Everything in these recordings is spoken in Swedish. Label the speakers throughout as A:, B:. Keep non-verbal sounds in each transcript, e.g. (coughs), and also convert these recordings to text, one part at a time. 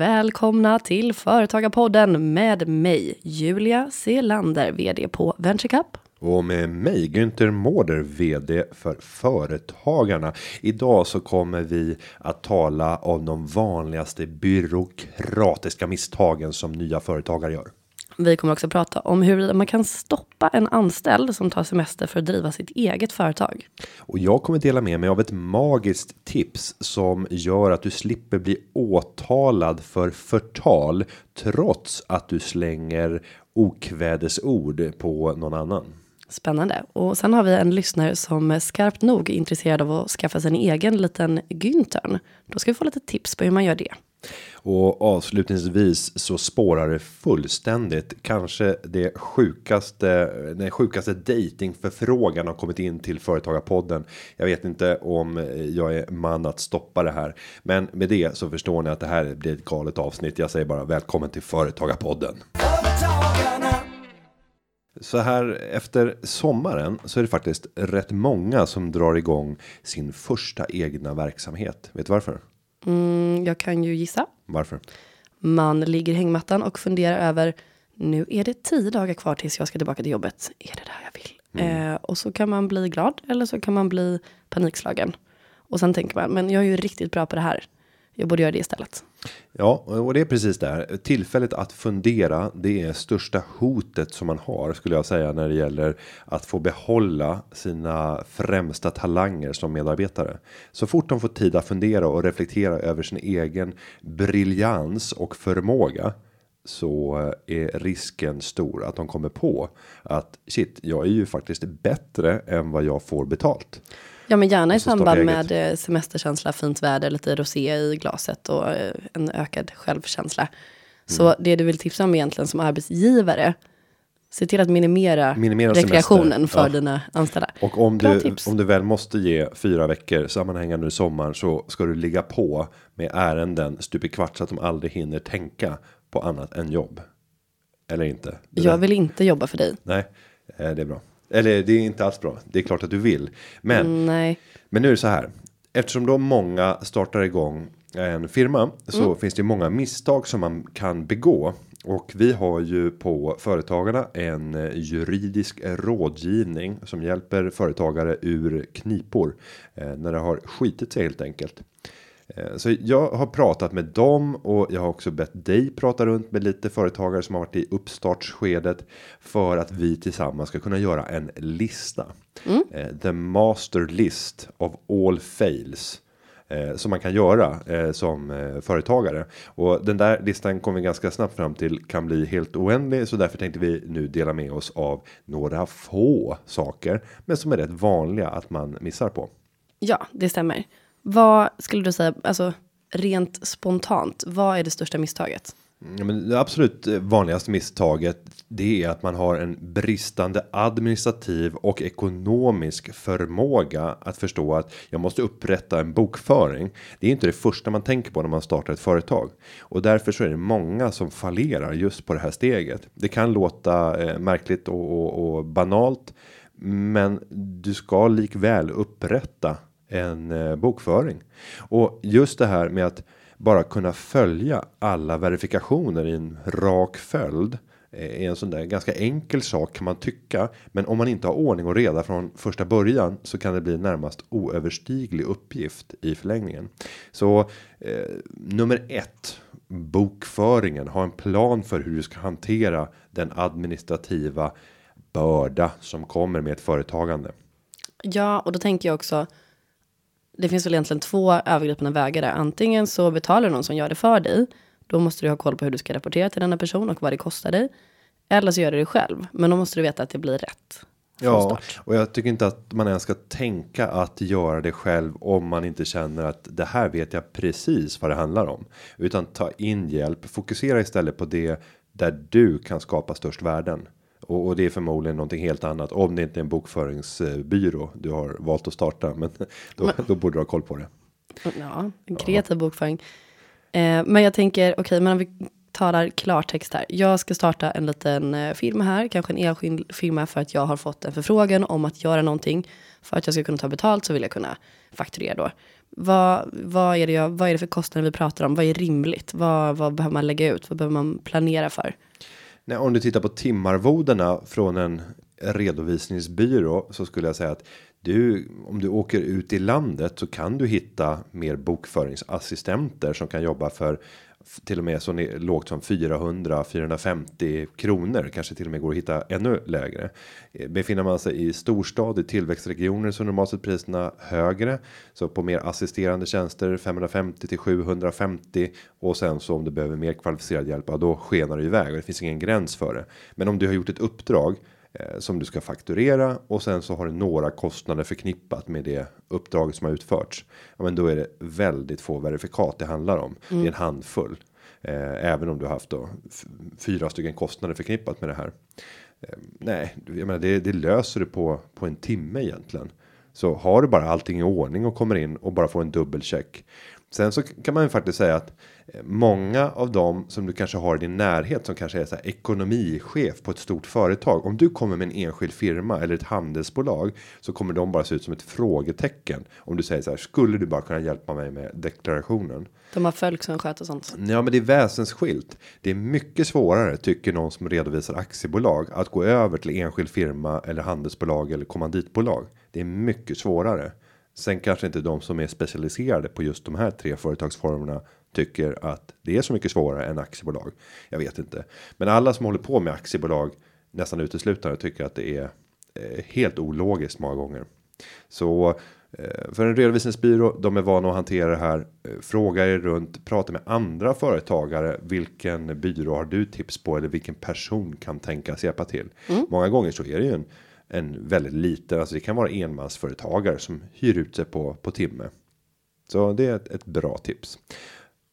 A: Välkomna till Företagarpodden med mig, Julia Selander, vd på VentureCup.
B: Och med mig Günther Mårder vd för Företagarna. Idag så kommer vi att tala om de vanligaste byråkratiska misstagen som nya företagare gör.
A: Vi kommer också prata om hur man kan stoppa en anställd som tar semester för att driva sitt eget företag.
B: Och jag kommer dela med mig av ett magiskt tips som gör att du slipper bli åtalad för förtal trots att du slänger okvädesord på någon annan.
A: Spännande. Och sen har vi en lyssnare som är skarpt nog intresserad av att skaffa sig en egen liten Güntern. Då ska vi få lite tips på hur man gör det.
B: Och avslutningsvis så spårar det fullständigt. Kanske det sjukaste, den sjukaste datingförfrågan har kommit in till företagarpodden. Jag vet inte om jag är man att stoppa det här, men med det så förstår ni att det här blir ett galet avsnitt. Jag säger bara välkommen till företagarpodden. Så här efter sommaren så är det faktiskt rätt många som drar igång sin första egna verksamhet. Vet du varför?
A: Mm, jag kan ju gissa.
B: Varför?
A: Man ligger i hängmattan och funderar över nu är det tio dagar kvar tills jag ska tillbaka till jobbet. Är det där jag vill? Eh, och så kan man bli glad eller så kan man bli panikslagen. Och sen tänker man, men jag är ju riktigt bra på det här. Jag borde göra det istället.
B: Ja, och det är precis där. Tillfället att fundera, det är största hotet som man har skulle jag säga när det gäller att få behålla sina främsta talanger som medarbetare. Så fort de får tid att fundera och reflektera över sin egen briljans och förmåga så är risken stor att de kommer på att shit, jag är ju faktiskt bättre än vad jag får betalt.
A: Ja, men gärna i samband med eh, semesterkänsla, fint väder, lite rosé i glaset och eh, en ökad självkänsla. Så
B: Mm.
A: det du vill tipsa om egentligen som arbetsgivare, se till att minimera,
B: Minimera
A: rekreationen
B: semester.
A: för
B: Ja.
A: dina anställda.
B: Och om
A: Bra
B: du,
A: tips.
B: om du väl måste ge fyra veckor sammanhängande i sommaren så ska du ligga på med ärenden stup i kvart så att de aldrig hinner tänka på annat än jobb. Eller inte? Det
A: Jag
B: där-
A: vill inte jobba för dig.
B: Nej, eh, det är bra. Eller det är inte alls bra. Det är klart att du vill. Men,
A: Mm, nej.
B: men nu är det så här. Eftersom då många startar igång en firma så finns det många misstag som man kan begå. Och vi har ju på Företagarna en eh, juridisk rådgivning som hjälper företagare ur knipor eh, när det har skitit sig helt enkelt. Eh, Så jag har pratat med dem och jag har också bett dig prata runt med lite företagare som har varit i uppstartsskedet för att vi tillsammans ska kunna göra en lista. Eh, The master list of all fails eh, som man kan göra som företagare och den där listan kommer vi ganska snabbt fram till kan bli helt oändlig så därför tänkte vi nu dela med oss av några få saker men som är rätt vanliga att man missar på.
A: Ja, det stämmer. Vad skulle du säga, alltså rent spontant, vad är det största misstaget?
B: Ja, men det absolut eh, vanligaste misstaget det är att man har en bristande administrativ och ekonomisk förmåga att förstå att jag måste upprätta en bokföring. Det är inte det första man tänker på när man startar ett företag och därför så är det många som fallerar just på det här steget. Det kan låta eh, märkligt och, och, och banalt, men du ska likväl upprätta en eh, bokföring och just det här med att bara kunna följa alla verifikationer i en rak följd eh, är en sån där ganska enkel sak kan man tycka. Men om man inte har ordning och reda från första början så kan det bli närmast oöverstiglig uppgift i förlängningen. Så eh, nummer ett bokföringen. Ha en plan för hur du ska hantera den administrativa börda som kommer med ett företagande.
A: Ja, och då tänker jag också. Det finns väl egentligen två övergripande vägar där. Antingen så betalar någon som gör det för dig. Då måste du ha koll på hur du ska rapportera till denna person och vad det kostar dig. Eller så gör du det själv. Men då måste du veta att det blir rätt.
B: Ja, och jag tycker inte att man ens ska tänka att göra det själv om man inte känner att det här vet jag precis vad det handlar om. Utan ta in hjälp, fokusera istället på det där du kan skapa störst värden. Och, och det är förmodligen någonting helt annat om det inte är en bokföringsbyrå du har valt att starta. (laughs) Men då, då borde du ha koll på det.
A: Ja, en kreativ bokföring. Eh, men jag tänker, okej, men om vi talar klartext här. Jag ska starta en liten eh, firma här, kanske en enskild firma för att jag har fått en förfrågan om att göra någonting. För att jag ska kunna ta betalt så vill jag kunna fakturera då. Vad, vad, är, det jag, vad är det för kostnader vi pratar om? Vad är rimligt? Vad, vad behöver man lägga ut? Vad behöver man planera för?
B: Nej, om du tittar på timarvodena från en redovisningsbyrå så skulle jag säga att du om du åker ut i landet så kan du hitta mer bokföringsassistenter som kan jobba för till och med så lågt som 400 450 kronor kanske till och med går att hitta ännu lägre. Eh, befinner man sig i storstad i tillväxtregioner så normalt sett priserna högre så på mer assisterande tjänster 550 till 750 och sen så om du behöver mer kvalificerad hjälp ja, då skenar det iväg och det finns ingen gräns för det. Men om du har gjort ett uppdrag som du ska fakturera och sen så har du några kostnader förknippat med det uppdraget som har utförts. Ja, men då är det väldigt få verifikat det handlar om. Mm. Det är en mm. handfull. Eh, även om du har haft då fyra stycken kostnader förknippat med det här. Eh, nej, jag menar det, det löser du på på en timme egentligen. Så har du bara allting i ordning och kommer in och bara får en dubbelcheck. Sen så kan man ju faktiskt säga att många av dem som du kanske har i din närhet som kanske är så här ekonomichef på ett stort företag. Om du kommer med en enskild firma eller ett handelsbolag så kommer de bara se ut som ett frågetecken. Om du säger så här skulle du bara kunna hjälpa mig med deklarationen?
A: De har folk som sköter sånt.
B: Ja, men det är väsensskilt. Det är mycket svårare tycker någon som redovisar aktiebolag att gå över till enskild firma eller handelsbolag eller kommanditbolag. Det är mycket svårare. Sen kanske inte de som är specialiserade på just de här tre företagsformerna tycker att det är så mycket svårare än aktiebolag. Jag vet inte, men alla som håller på med aktiebolag nästan uteslutande tycker att det är eh, helt ologiskt många gånger. Så eh, för en redovisningsbyrå, de är vana att hantera det här. Eh, fråga er runt, prata med andra företagare. Vilken byrå har du tips på eller vilken person kan tänkas hjälpa till? Mm. Många gånger så är det ju en en väldigt liten, alltså det kan vara enmansföretagare som hyr ut sig på på timme. Så det är ett, ett bra tips.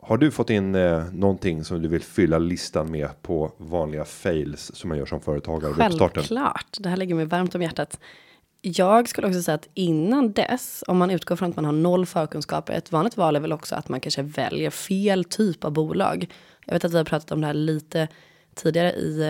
B: Har du fått in eh, någonting som du vill fylla listan med på vanliga fails som man gör som företagare?
A: Självklart, det här ligger mig varmt om hjärtat. Jag skulle också säga att innan dess, om man utgår från att man har noll förkunskaper, ett vanligt val är väl också att man kanske väljer fel typ av bolag. Jag vet att vi har pratat om det här lite tidigare i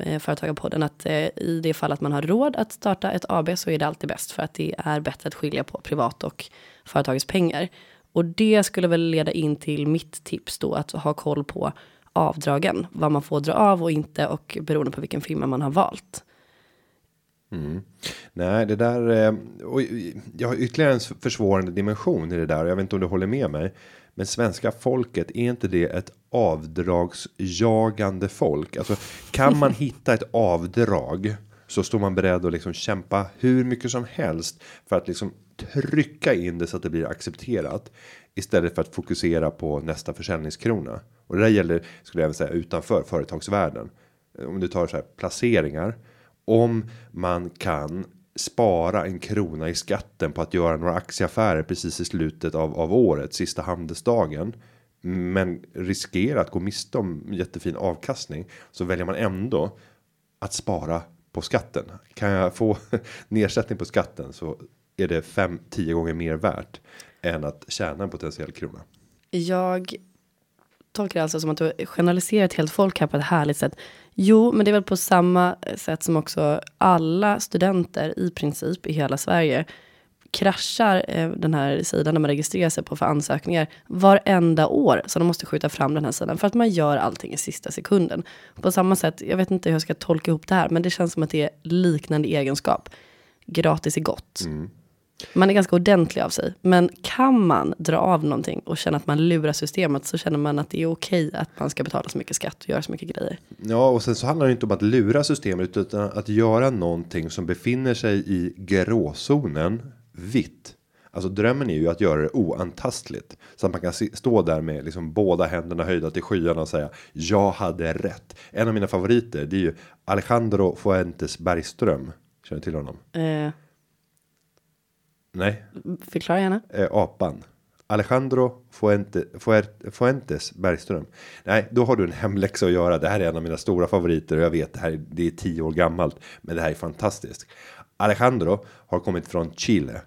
A: eh, Företagarpodden att eh, i det fall att man har råd att starta ett AB så är det alltid bäst för att det är bättre att skilja på privat och företagets pengar. Och det skulle väl leda in till mitt tips då att ha koll på avdragen, vad man får dra av och inte och beroende på vilken firma man har valt.
B: Mm. Nej, det där eh, och eh, jag har ytterligare en försvårande dimension i det där. och Jag vet inte om du håller med mig, men svenska folket är inte det ett avdragsjagande folk? Alltså kan man (laughs) hitta ett avdrag så står man beredd att liksom kämpa hur mycket som helst för att liksom trycka in det så att det blir accepterat istället för att fokusera på nästa försäljningskrona. Och det där gäller skulle jag även säga utanför företagsvärlden. Om du tar så här placeringar om man kan spara en krona i skatten på att göra några aktieaffärer precis i slutet av av året sista handelsdagen men riskerar att gå miste om jättefin avkastning så väljer man ändå att spara på skatten. Kan jag få (laughs) nedsättning på skatten så är det 5 10 gånger mer värt än att tjäna en potentiell krona.
A: Jag tolkar det alltså som att du generaliserar ett helt folk här på ett härligt sätt. Jo, men det är väl på samma eh, sätt som också alla studenter i princip i hela Sverige kraschar eh, den här sidan där man registrerar sig på för ansökningar varenda år. Så de måste skjuta fram den här sidan för att man gör allting i sista sekunden. På samma sätt, jag vet inte hur jag ska tolka ihop det här, men det känns som att det är liknande egenskap. Gratis är gott. Mm. Man är ganska ordentlig av sig. Men kan man dra av någonting och känna att man lurar systemet så känner man att det är okej att man ska betala så mycket skatt och göra så mycket grejer.
B: Ja, och sen så handlar det inte om att lura systemet utan att göra någonting som befinner sig i gråzonen vitt. Alltså drömmen är ju att göra det oantastligt så att man kan stå där med liksom båda händerna höjda till skyarna och säga jag hade rätt. En av mina favoriter det är ju Alejandro Fuentes Bergström. Känner du till honom? Eh, Nej.
A: Förklara gärna.
B: Eh, apan. Alejandro Fuente, Fuentes Bergström. Nej, då har du en hemläxa att göra. Det här är en av mina stora favoriter och jag vet det här det är tio år gammalt, men det här är fantastiskt. Alejandro har kommit från Chile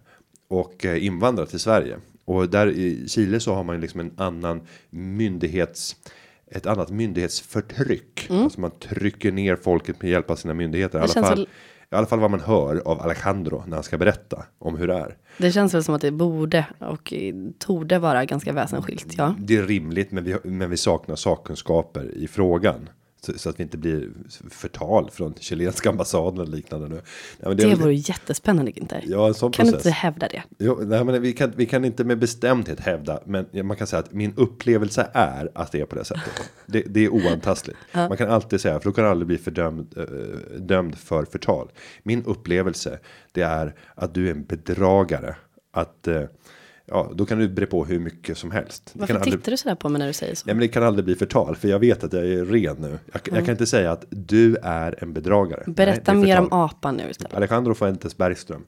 B: och eh, invandrat till Sverige och där i Chile så har man liksom en annan myndighets ett annat myndighetsförtryck. Alltså man trycker ner folket med hjälp av sina myndigheter. I alla, fall, I alla fall vad man hör av Alejandro när han ska berätta om hur det är.
A: Det känns väl som att det borde och torde vara ganska väsensskilt. Ja.
B: Det är rimligt men vi, men vi saknar sakkunskaper i frågan. Så, så att vi inte blir förtal från chilenska ambassaden eller liknande nu. Men
A: Det
B: är väl-
A: vore jättespännande Günther.
B: Ja, en sån
A: kan du
B: process.
A: inte hävda det?
B: Jo, nej, men vi, kan, vi kan inte med bestämdhet hävda, men man kan säga att min upplevelse är att det är på det sättet. Det, det är oantastligt. Man kan alltid säga, för då kan du aldrig bli fördömd, eh, dömd för förtal. Min upplevelse, det är att du är en bedragare. Att, eh, ja, då kan du bre på hur mycket som helst.
A: Varför
B: kan aldrig,
A: tittar du sådär på mig när du säger så?
B: Nej, men det kan aldrig bli förtal, för jag vet att jag är ren nu. Jag, jag kan inte säga att du är en bedragare. Nej,
A: Berätta
B: är
A: mer om apan nu istället.
B: Alejandro Fuentes Bergström.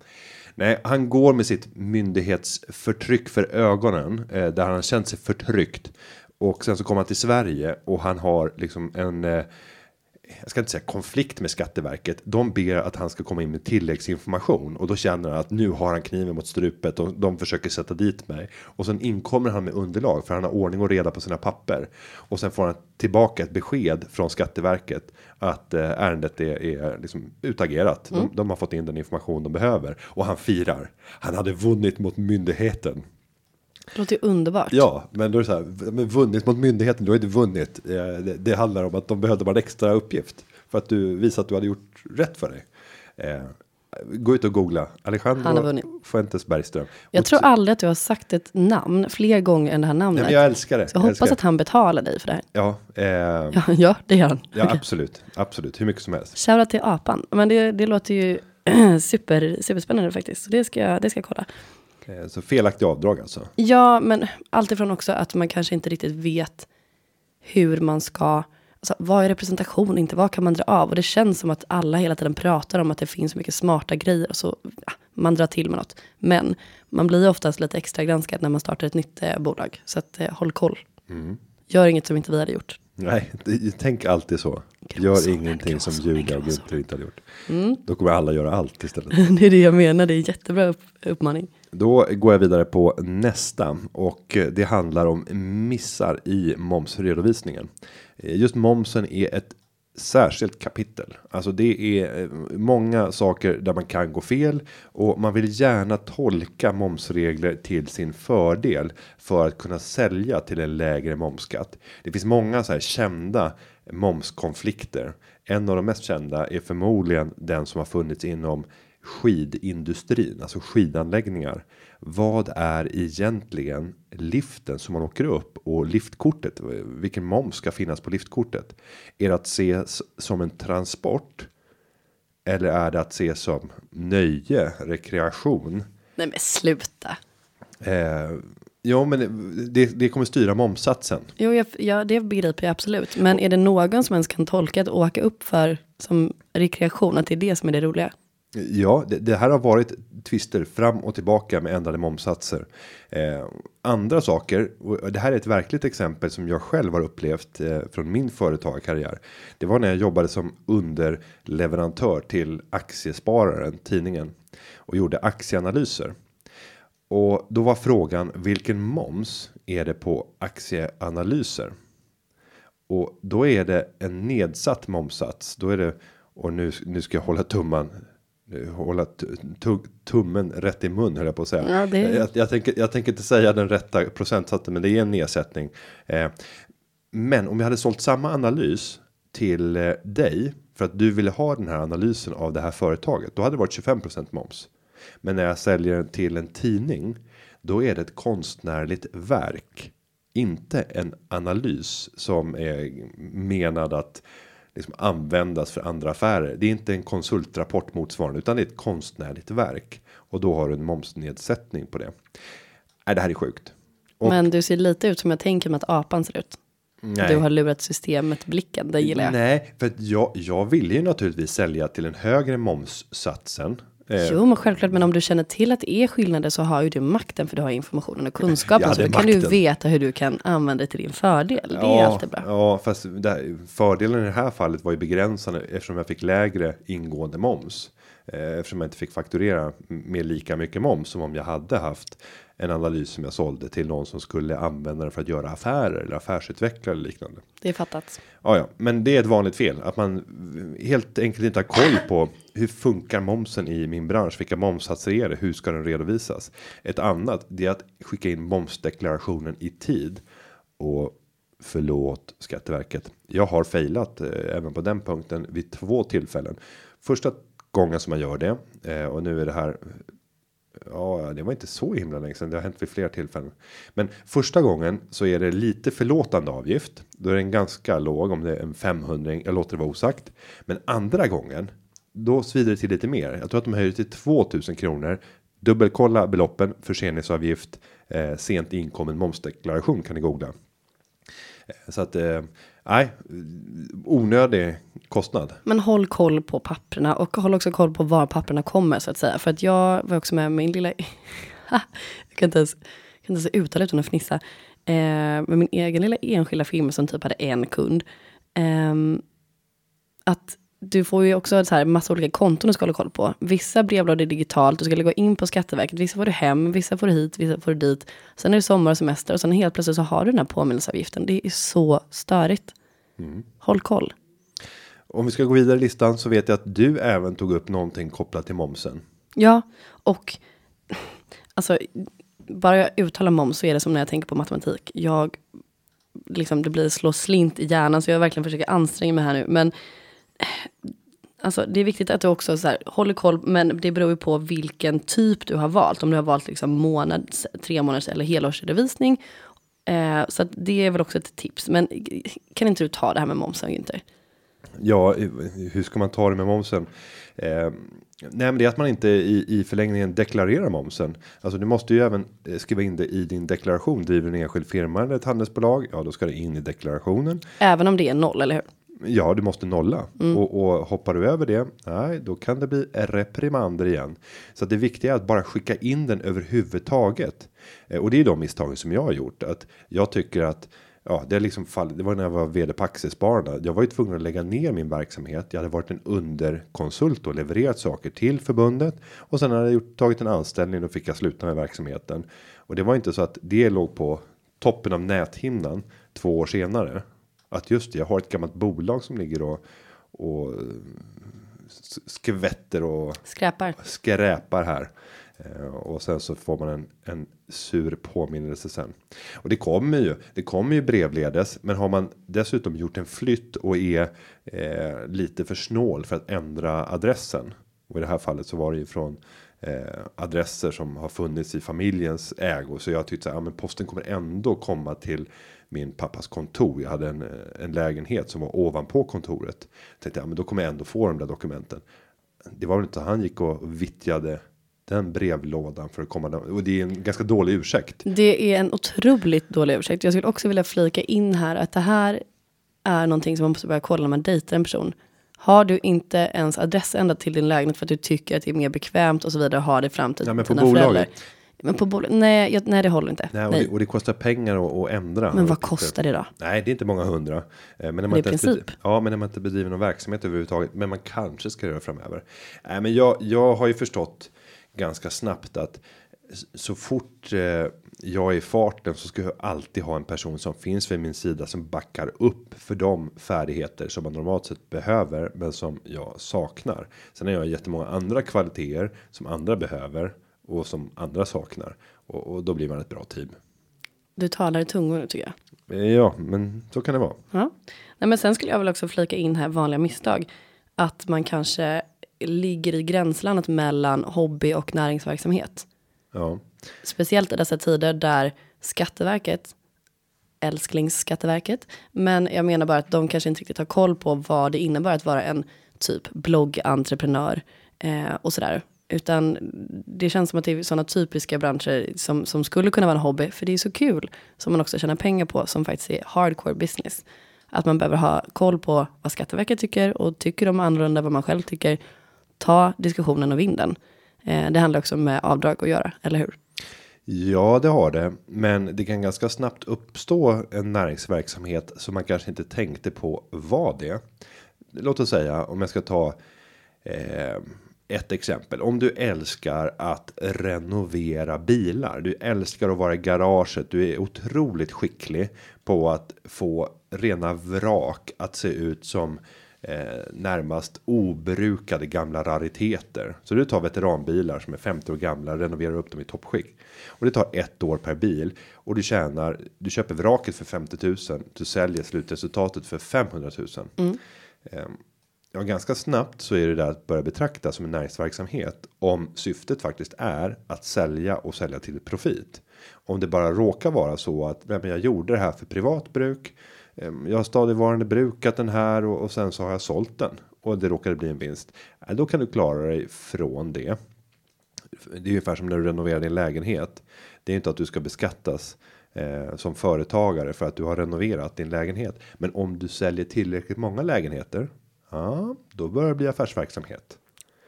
B: Nej, han går med sitt myndighetsförtryck för ögonen eh, där han känt sig förtryckt och sen så kommer han till Sverige och han har liksom en eh, jag ska inte säga konflikt med Skatteverket. De ber att han ska komma in med tilläggsinformation och då känner han att nu har han kniven mot strupet och de försöker sätta dit mig och sen inkommer han med underlag för han har ordning och reda på sina papper och sen får han tillbaka ett besked från Skatteverket att eh, ärendet är, är liksom utagerat. De, de har fått in den information de behöver och han firar. Han hade vunnit mot myndigheten.
A: Det låter ju underbart.
B: Ja, men då är det så här, men vunnit mot myndigheten, du har inte vunnit. Eh, Det, det handlar om att de behövde bara en extra uppgift för att du visade att du hade gjort rätt för dig. Eh, gå ut och googla Alejandro. Fuentes Bergström.
A: Jag
B: Och
A: tror aldrig att du har sagt ett namn fler gånger än det här namnet.
B: Nej, jag älskar det.
A: Så jag hoppas
B: älskar
A: att han betalar dig för det här.
B: Ja, (laughs) eh,
A: Ja, ja det gör han.
B: ja absolut, absolut, hur mycket som helst.
A: Shoutout till apan. Men det, det låter ju (clears throat) super, superspännande faktiskt. Så det ska, jag- det ska jag kolla.
B: Eh, så felaktig avdrag alltså.
A: Ja, men alltifrån också att man kanske inte riktigt vet hur man ska, alltså vad är representation, inte vad kan man dra av? Och det känns som att alla hela tiden pratar om att det finns mycket smarta grejer och så ja, man drar till med något. Men man blir oftast lite extra granskad när man startar ett nytt eh, bolag. Så att eh, håll koll. Gör inget som inte vi hade gjort.
B: Nej, det, tänk alltid så. Gör ingenting som Julia och. Gunther inte hade gjort. Då kommer alla göra allt istället. (laughs)
A: det är det jag menar, det är jättebra upp, uppmaning.
B: Då går jag vidare på nästa och det handlar om missar i momsredovisningen. Eh, just momsen är ett särskilt kapitel. Alltså det är eh, många saker där man kan gå fel och man vill gärna tolka momsregler till sin fördel för att kunna sälja till en lägre momsskatt. Det finns många så här kända momskonflikter. En av de mest kända är förmodligen den som har funnits inom skidindustrin, alltså skidanläggningar. Vad är egentligen liften som man åker upp och liftkortet? Vilken moms ska finnas på liftkortet? Är det att ses som en transport? Eller är det att se som nöje, rekreation?
A: Nej men sluta.
B: Eh, ja, men det, det kommer styra momsatsen.
A: Jo, jag, ja, det begriper jag absolut. Men är det någon som ens kan tolka att åka upp för som rekreation, att det är det som är det roliga?
B: Ja, det, det här har varit tvister fram och tillbaka med ändrade momsatser. Eh, andra saker, och det här är ett verkligt exempel som jag själv har upplevt eh, från min företagarkarriär. Det var när jag jobbade som underleverantör till Aktiespararen, tidningen, och gjorde aktieanalyser. Och då var frågan vilken moms är det på aktieanalyser? Och då är det en nedsatt momsats. Då är det och nu nu ska jag hålla tumman hålla tummen rätt i mun höll jag på att säga.
A: Ja, det-
B: jag, jag, tänker, jag tänker inte säga den rätta procentsatsen, men det är en nedsättning. Eh, men om jag hade sålt samma analys till eh, dig för att du ville ha den här analysen av det här företaget, då hade det varit 25% moms. Men när jag säljer den till en tidning, då är det ett konstnärligt verk, inte en analys som är menad att liksom användas för andra affärer. Det är inte en konsultrapport motsvarande, utan det är ett konstnärligt verk och då har du en momsnedsättning på det. Nej, det här är sjukt. Och-
A: Men du ser lite ut som jag tänker mig att apan ser ut.
B: Nej.
A: Du har lurat systemet blicken, det gillar jag.
B: Nej, för att jag, jag ville ju naturligtvis sälja till en högre momssatsen. Eh,
A: Jo, men självklart, men om du känner till att det är skillnader så har ju du makten för du har informationen och kunskapen.
B: Ja,
A: så då kan du veta hur du kan använda det till din fördel. Det är alltid bra.
B: Ja, fast här, fördelen i det här fallet var ju begränsande eftersom jag fick lägre ingående moms. Eh, eftersom jag inte fick fakturera med lika mycket moms som om jag hade haft en analys som jag sålde till någon som skulle använda den för att göra affärer eller affärsutvecklare eller liknande.
A: Det är fattat.
B: Ja, ja, men det är ett vanligt fel att man helt enkelt inte har koll på hur funkar momsen i min bransch? Vilka momssatser är det? Hur ska den redovisas? Ett annat det är att skicka in momsdeklarationen i tid och förlåt Skatteverket. Jag har failat eh, även på den punkten vid två tillfällen. Första gången som man gör det eh, och nu är det här. Ja, det var inte så himla länge sedan. Det har hänt vid flera tillfällen, men första gången så är det lite förlåtande avgift. Då är den ganska låg om det är en 500. Jag låter det vara osagt, men andra gången då svider det till lite mer. Jag tror att de höjer till 2000 kronor. Dubbelkolla beloppen förseningsavgift, eh, sent inkommen momsdeklaration kan ni googla. Eh, så att eh, nej, onödig kostnad.
A: Men håll koll på papperna och håll också koll på var papperna kommer så att säga. För att jag var också med min lilla, (laughs) jag kan inte ens, jag kan inte ens uttala utan att fnissa. Eh, med min egen lilla enskilda firma som typ hade en kund. Eh, att du får ju också så här massa olika konton du ska hålla koll på. Vissa brevlådor är digitalt, du ska gå in på Skatteverket. Vissa får du hem, vissa får du hit, vissa får du dit. Sen är det sommar och semester och sen helt plötsligt så har du den här påminnelseavgiften. Det är så störigt.
B: Mm.
A: Håll koll.
B: Om vi ska gå vidare i listan så vet jag att du även tog upp någonting kopplat till momsen.
A: Ja, och (laughs) alltså bara jag uttalar moms så är det som när jag tänker på matematik. Jag liksom det blir slå slint i hjärnan så jag verkligen försöker anstränga mig här nu. Men Alltså det är viktigt att du också så här, håller koll, men det beror ju på vilken typ du har valt. Om du har valt liksom månads, tre månaders eller helårsredovisning. Eh, så det är väl också ett tips. Men kan inte du ta det här med momsen Günther?
B: Ja, hur ska man ta det med momsen? Eh, nej, men det är att man inte i, i förlängningen deklarerar momsen. Alltså du måste ju även eh, skriva in det i din deklaration. Driver en enskild firma eller ett handelsbolag? Ja, då ska det in i deklarationen.
A: Även om det är noll, eller hur?
B: Ja, du måste nolla mm. och, och hoppar du över det. Nej, då kan det bli reprimander igen. Så att det viktiga är att bara skicka in den överhuvudtaget. Eh, och det är de misstagen som jag har gjort att jag tycker att ja, det är liksom fall. Det var när jag var vd på Aktiespararna. Jag var ju tvungen att lägga ner min verksamhet. Jag hade varit en underkonsult och levererat saker till förbundet och sen hade jag gjort, tagit en anställning och fick jag sluta med verksamheten. Och det var inte så att det låg på toppen av näthinnan två år senare att just det, jag har ett gammalt bolag som ligger och och skvätter och
A: skräpar
B: skräpar här. Eh, och sen så får man en, en sur påminnelse sen. Och det kommer ju, det kommer ju brevledes. Men har man dessutom gjort en flytt och är eh, lite för snål för att ändra adressen. Och i det här fallet så var det ju från eh, adresser som har funnits i familjens ägo. Så jag tyckte att ja, men posten kommer ändå komma till min pappas kontor. Jag hade en, eh, en lägenhet som var ovanpå kontoret. Tänkte att men då kommer jag ändå få de där dokumenten. Det var väl inte han gick och vittjade den brevlådan för att komma och det är en ganska dålig ursäkt.
A: Det är en otroligt dålig ursäkt. Jag skulle också vilja flika in här att det här är någonting som man måste börja kolla när man dejtar en person. Har du inte ens adress ända till din lägenhet för att du tycker att det är mer bekvämt och så vidare, ha det fram till
B: ja, men
A: dina
B: på
A: föräldrar. Men på bolag, nej, jag, nej det håller inte.
B: Nej, och, Det, och det kostar pengar att, att ändra.
A: Men vad kostar det då?
B: Nej, det är inte många hundra. Eh, men när man
A: det
B: inte
A: princip.
B: ja, men när man inte bedriver någon verksamhet överhuvudtaget. Men man kanske ska göra framöver. Nej, men jag, jag har ju förstått ganska snabbt att så fort eh, jag är i farten så ska jag alltid ha en person som finns vid min sida som backar upp för de färdigheter som man normalt sett behöver, men som jag saknar. Sen har jag jättemånga andra kvaliteter som andra behöver och som andra saknar och, och då blir man ett bra team.
A: Du talar i tungor tycker jag.
B: Eh, ja, men så kan det vara.
A: Ja, nej, men sen skulle jag väl också flika in här vanliga misstag att man kanske ligger i gränslandet mellan hobby och näringsverksamhet.
B: Ja.
A: Speciellt i dessa tider där Skatteverket älsklingsskatteverket. Men jag menar bara att de kanske inte riktigt har koll på vad det innebär att vara en typ bloggentreprenör eh, och sådär. Utan det känns som att det är sådana typiska branscher som, som skulle kunna vara en hobby, för det är så kul, som man också tjänar pengar på, som faktiskt är hardcore business. Att man behöver ha koll på vad Skatteverket tycker och tycker de annorlunda vad man själv tycker. Ta diskussionen och vinn den. Eh, det handlar också med eh, avdrag att göra, eller hur?
B: Ja, det har det, men det kan ganska snabbt uppstå en näringsverksamhet som man kanske inte tänkte på vad det. Låt oss säga om jag ska ta eh, ett exempel. Om du älskar att renovera bilar. Du älskar att vara i garaget. Du är otroligt skicklig på att få rena vrak att se ut som eh, närmast obrukade gamla rariteter. Så du tar veteranbilar som är 50 år gamla, renoverar upp dem i toppskick. Och det tar ett år per bil och du tjänar. Du köper vraket för 50 000. Du säljer slutresultatet för 500 000. Eh, ja, ganska snabbt så är det där att börja betrakta som en näringsverksamhet om syftet faktiskt är att sälja och sälja till profit. Om det bara råkar vara så att nej, men jag gjorde det här för privat bruk. Ehm, jag har stadigvarande brukat den här och, och sen så har jag sålt den och det råkade bli en vinst. Äh, då kan du klara dig från det. Det är ungefär som när du renoverar din lägenhet. Det är inte att du ska beskattas eh, som företagare för att du har renoverat din lägenhet. Men om du säljer tillräckligt många lägenheter. Ja, då börjar det bli affärsverksamhet.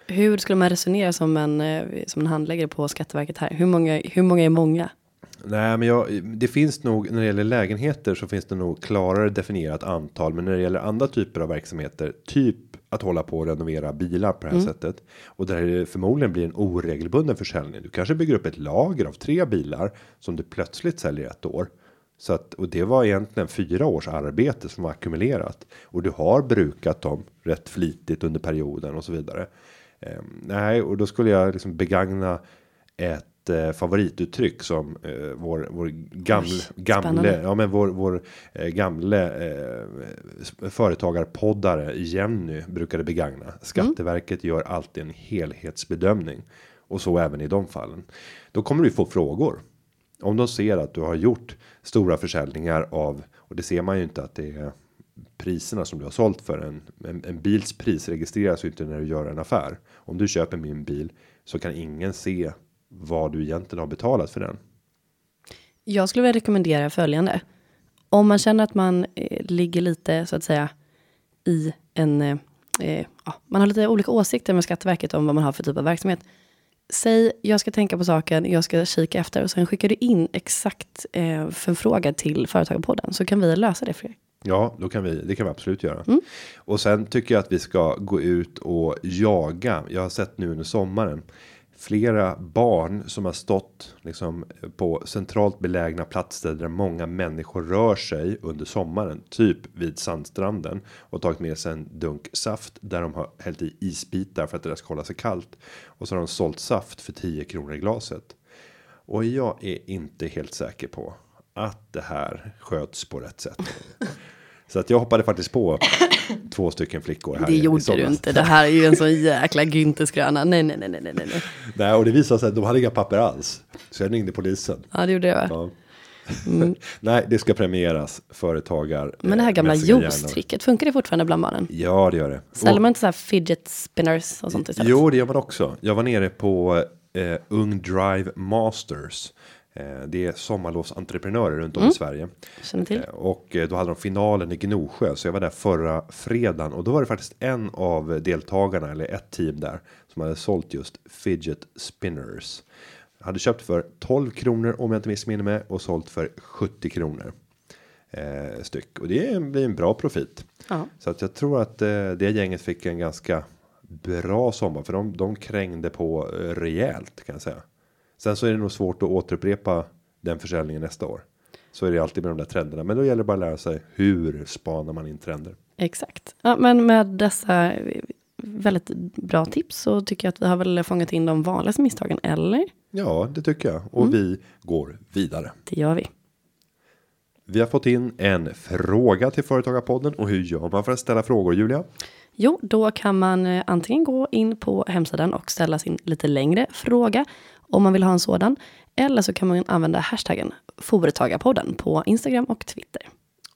A: Hur skulle man resonera som en, eh, som en handläggare på Skatteverket här? Hur många, hur många är många?
B: Nej, men jag, det finns nog när det gäller lägenheter så finns det nog klarare definierat antal. Men när det gäller andra typer av verksamheter, typ att hålla på och renovera bilar på det här sättet. Och där det förmodligen blir en oregelbunden försäljning. Du kanske bygger upp ett lager av tre bilar som du plötsligt säljer ett år. Så att och det var egentligen fyra års arbete som var ackumulerat och du har brukat dem rätt flitigt under perioden och så vidare. Eh, nej, och då skulle jag liksom begagna ett eh, favorituttryck som eh, vår vår gamle gamle ja men vår vår eh, gamle eh, företagarpoddare Jenny brukade begagna. Skatteverket gör alltid en helhetsbedömning och så även i de fallen. Då kommer du få frågor om de ser att du har gjort stora försäljningar av och det ser man ju inte att det är priserna som du har sålt för en, en, en bils pris registreras ju inte när du gör en affär. Om du köper min bil så kan ingen se vad du egentligen har betalat för den.
A: Jag skulle vilja rekommendera följande. Om man känner att man eh, ligger lite så att säga i en, eh, eh, ja, man har lite olika åsikter med Skatteverket om vad man har för typ av verksamhet. Säg, jag ska tänka på saken, jag ska kika efter och sen skickar du in exakt eh, förfrågan till Företagarpodden så kan vi lösa det för er.
B: Ja, då kan vi. Det kan vi absolut göra. Och sen tycker jag att vi ska gå ut och jaga. Jag har sett nu under sommaren flera barn som har stått liksom på centralt belägna platser där många människor rör sig under sommaren, typ vid sandstranden och tagit med sig en dunk saft där de har hällt i isbitar för att det ska hålla sig kallt och så har de sålt saft för 10 kronor i glaset. Och jag är inte helt säker på att det här sköts på rätt sätt. (laughs) Så att jag hoppade faktiskt på (coughs) två stycken flickor här
A: Det gjorde du inte. Det här är ju en sån (laughs) jäkla Günther-skröna. Nej, nej, nej, nej, nej, nej.
B: Nej, och det visade sig att de hade inga papper alls. Så jag ringde polisen.
A: Ja, det gjorde jag.
B: Ja. (laughs) Nej, det ska premieras företagar.
A: Men det här
B: eh,
A: gamla juice-tricket, funkar det fortfarande bland barnen?
B: Ja, det gör det.
A: Säljer man inte så här fidget spinners och sånt istället?
B: Jo, det gör man också. Jag var nere på eh, Ung Drive Masters. Eh, det är sommarlovsentreprenörer runt om i Sverige. Eh, Och eh, då hade de finalen i Gnosjö. Så jag var där förra fredagen. Och då var det faktiskt en av deltagarna, eller ett team där. Som hade sålt just fidget spinners. Hade köpt för 12 kronor om jag inte missminner mig. Och sålt för 70 kronor. Eh, styck. Och det blir en bra profit.
A: Ja.
B: Så att jag tror att eh, det gänget fick en ganska bra sommar. För de, de krängde på rejält kan jag säga. Sen så är det nog svårt att återupprepa den försäljningen nästa år. Så är det alltid med de där trenderna. Men då gäller det bara att lära sig hur spanar man in trender.
A: Exakt. Ja, men med dessa eh, väldigt bra tips så tycker jag att vi har väl fångat in de vanligaste misstagen, eller?
B: Ja, det tycker jag. Och vi går vidare.
A: Det gör vi.
B: Vi har fått in en fråga till Företagarpodden. Och hur gör man för att ställa frågor Julia?
A: Jo, då kan man eh, antingen gå in på hemsidan och ställa sin lite längre fråga om man vill ha en sådan. Eller så kan man använda hashtaggen Företagarpodden på Instagram och Twitter.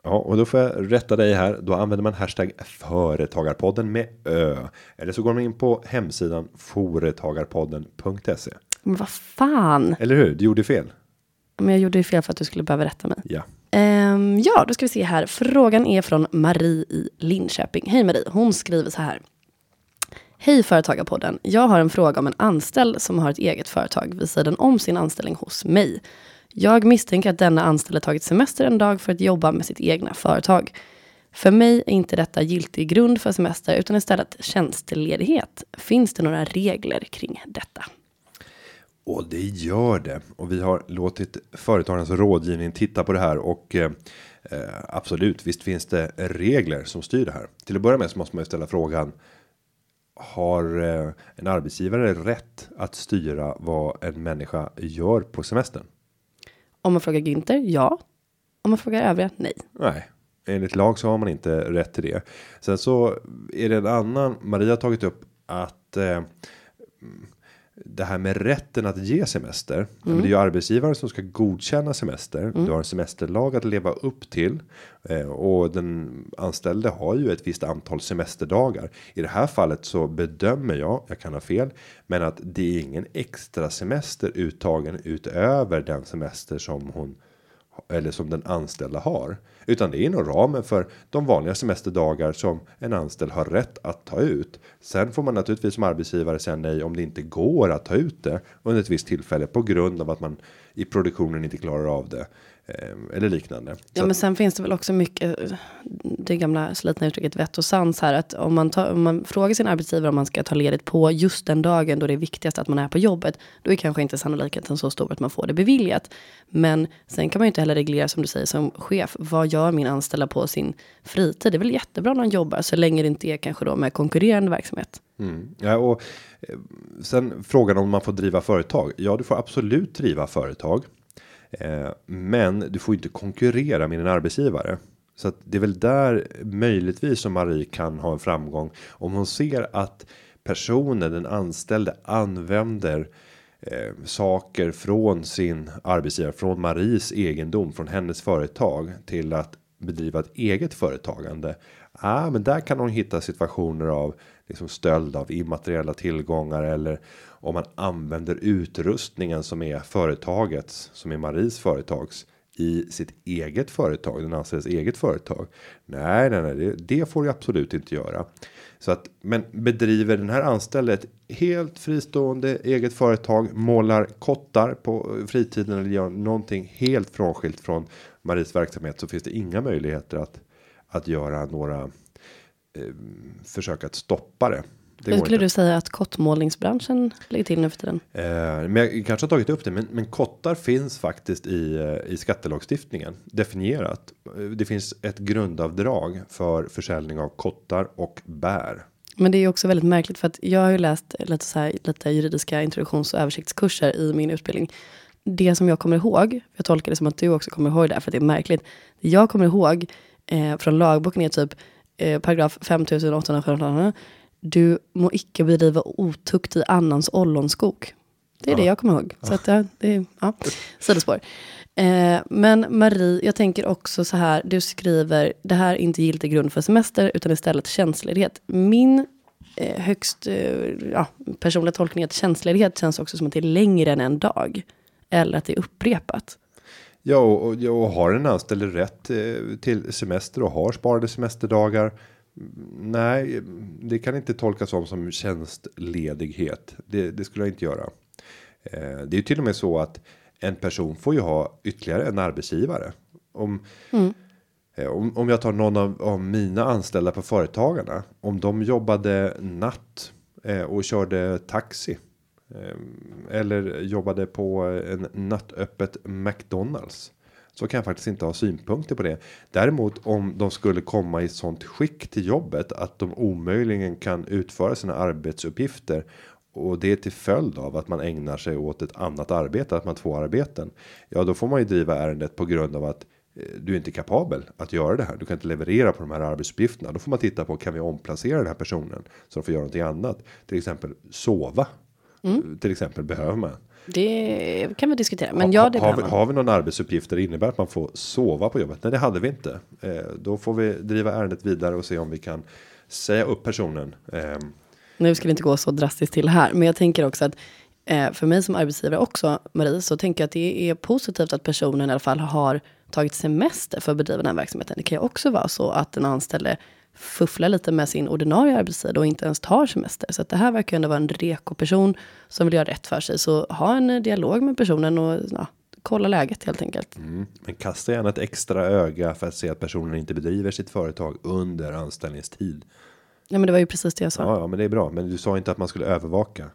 B: Ja, och då får jag rätta dig här. Då använder man hashtag företagarpodden med ö. Eller så går man in på hemsidan företagarpodden.se.
A: Men vad fan?
B: Eller hur? Du gjorde fel.
A: Men jag gjorde ju fel för att du skulle behöva rätta mig.
B: Ja.
A: Ehm, ja, då ska vi se här. Frågan är från Marie i Linköping. Hej Marie, hon skriver så här. Hej Företagarpodden. Jag har en fråga om en anställd som har ett eget företag vid sidan om sin anställning hos mig. Jag misstänker att denna anställde tagit semester en dag för att jobba med sitt egna företag. För mig är inte detta giltig grund för semester utan istället tjänstledighet. Finns det några regler kring detta?
B: Och det gör det. Och vi har låtit företagarnas rådgivning titta på det här och eh, eh absolut, visst finns det regler som styr det här. Till att börja med så måste man ju ställa frågan. Har eh, en arbetsgivare rätt att styra vad en människa gör på semestern?
A: Om man frågar Günther, ja. Om man frågar övriga, nej.
B: Nej, enligt lag så har man inte rätt till det. Sen så är det en annan. Maria har tagit upp att eh, det här med rätten att ge semester. Mm. Det är ju arbetsgivaren som ska godkänna semester. Mm. Du har en semesterlag att leva upp till eh, och den anställde har ju ett visst antal semesterdagar. I det här fallet så bedömer jag, jag kan ha fel, men att det är ingen extra semester uttagen utöver den semester som hon eller som den anställda har, utan det är inom ramen för de vanliga semesterdagar som en anställd har rätt att ta ut. Sen får man naturligtvis som arbetsgivare säga nej om det inte går att ta ut det under ett visst tillfälle på grund av att man i produktionen inte klarar av det. Eh, eller liknande.
A: Ja, Så men sen finns det väl också mycket det gamla slitna uttrycket vett och sans här. Att om man, tar, om man frågar sin arbetsgivare om man ska ta ledigt på just den dagen då det är viktigast att man är på jobbet. Då är kanske inte sannolikheten så stor att man får det beviljat. Men sen kan man ju inte heller reglera som du säger som chef. Vad gör min anställda på sin fritid? Det är väl jättebra när de jobbar så länge det inte är kanske då med konkurrerande verksamhet.
B: Mm. Ja, och eh, sen frågan om man får driva företag. Ja, du får absolut driva företag. Eh, men du får inte konkurrera med din arbetsgivare. Så att det är väl där möjligtvis som Marie kan ha en framgång. Om hon ser att personen, den anställde använder eh, saker från sin arbetsgivare, från Maries egendom, från hennes företag till att bedriva ett eget företagande. Ah, men där kan hon hitta situationer av liksom stöld av immateriella tillgångar eller om man använder utrustningen som är företagets som är Maries företags i sitt eget företag, den anställdes eget företag. Nej, nej, nej, det, det får du absolut inte göra. Så att, men bedriver den här anställde ett helt fristående eget företag, målar kottar på fritiden eller gör någonting helt frånskilt från Maries verksamhet så finns det inga möjligheter att att göra några eh, försök att stoppa det.
A: Hur skulle du säga att kottmålningsbranschen ligger till nu för tiden?
B: Eh, men jag kanske har tagit upp det, men, men kottar finns faktiskt i eh, i skattelagstiftningen definierat. Det finns ett grundavdrag för försäljning av kottar och bär.
A: Men det är också väldigt märkligt för att jag har ju läst lite så här lite juridiska introduktions och översiktskurser i min utbildning. Det som jag kommer ihåg, jag tolkar det som att du också kommer ihåg det, för att det är märkligt. Det jag kommer ihåg eh, från lagboken är typ eh, paragraf 5817 du må icke bedriva otukt i annans ollonskog. Det är ja. det jag kommer ihåg. Så att, ja, det är, ja, sidospår. Eh, men Marie, jag tänker också så här, du skriver, det här är inte giltig grund för semester, utan istället tjänstledighet. Min eh, högst eh, ja, personliga tolkning är att tjänstledighet känns också som att det är längre än en dag. Eller att det är upprepat.
B: Ja, och, och, och har en anställd rätt eh, till semester och har sparade semesterdagar Nej, det kan inte tolkas som som tjänstledighet. Det, det skulle jag inte göra. Eh, det är ju till och med så att en person får ju ha ytterligare en arbetsgivare. Om, mm. eh, om, om jag tar någon av, av mina anställda på företagarna. Om de jobbade natt eh, och körde taxi. Eller jobbade på en nattöppet McDonalds så kan jag faktiskt inte ha synpunkter på det. Däremot om de skulle komma i sånt skick till jobbet att de omöjligen kan utföra sina arbetsuppgifter och det är till följd av att man ägnar sig åt ett annat arbete, att man två arbeten. Ja, då får man ju driva ärendet på grund av att eh, du är inte kapabel att göra det här. Du kan inte leverera på de här arbetsuppgifterna. Då får man titta på kan vi omplacera den här personen så de får göra någonting annat, till exempel sova. Mm. Till exempel behöver man
A: det kan vi diskutera, men ja, det
B: har, vi, har vi någon arbetsuppgift där det innebär att man får sova på jobbet? Nej, det hade vi inte. Eh, då får vi driva ärendet vidare och se om vi kan säga upp personen. Eh.
A: Nu ska vi inte gå så drastiskt till här, men jag tänker också att eh, för mig som arbetsgivare också, Marie, så tänker jag att det är positivt att personen i alla fall har tagit semester för att bedriva den här verksamheten. Det kan ju också vara så att den anställde fufflar lite med sin ordinarie arbetstid och inte ens tar semester. Så att det här verkar ändå vara en reko person som vill göra rätt för sig. Så ha en dialog med personen och ja, kolla läget helt enkelt.
B: Mm. Men kasta gärna ett extra öga för att se att personen inte bedriver sitt företag under anställningstid.
A: Ja, men det var ju precis det jag sa.
B: Ja, ja, men det är bra. Men du sa inte att man skulle övervaka.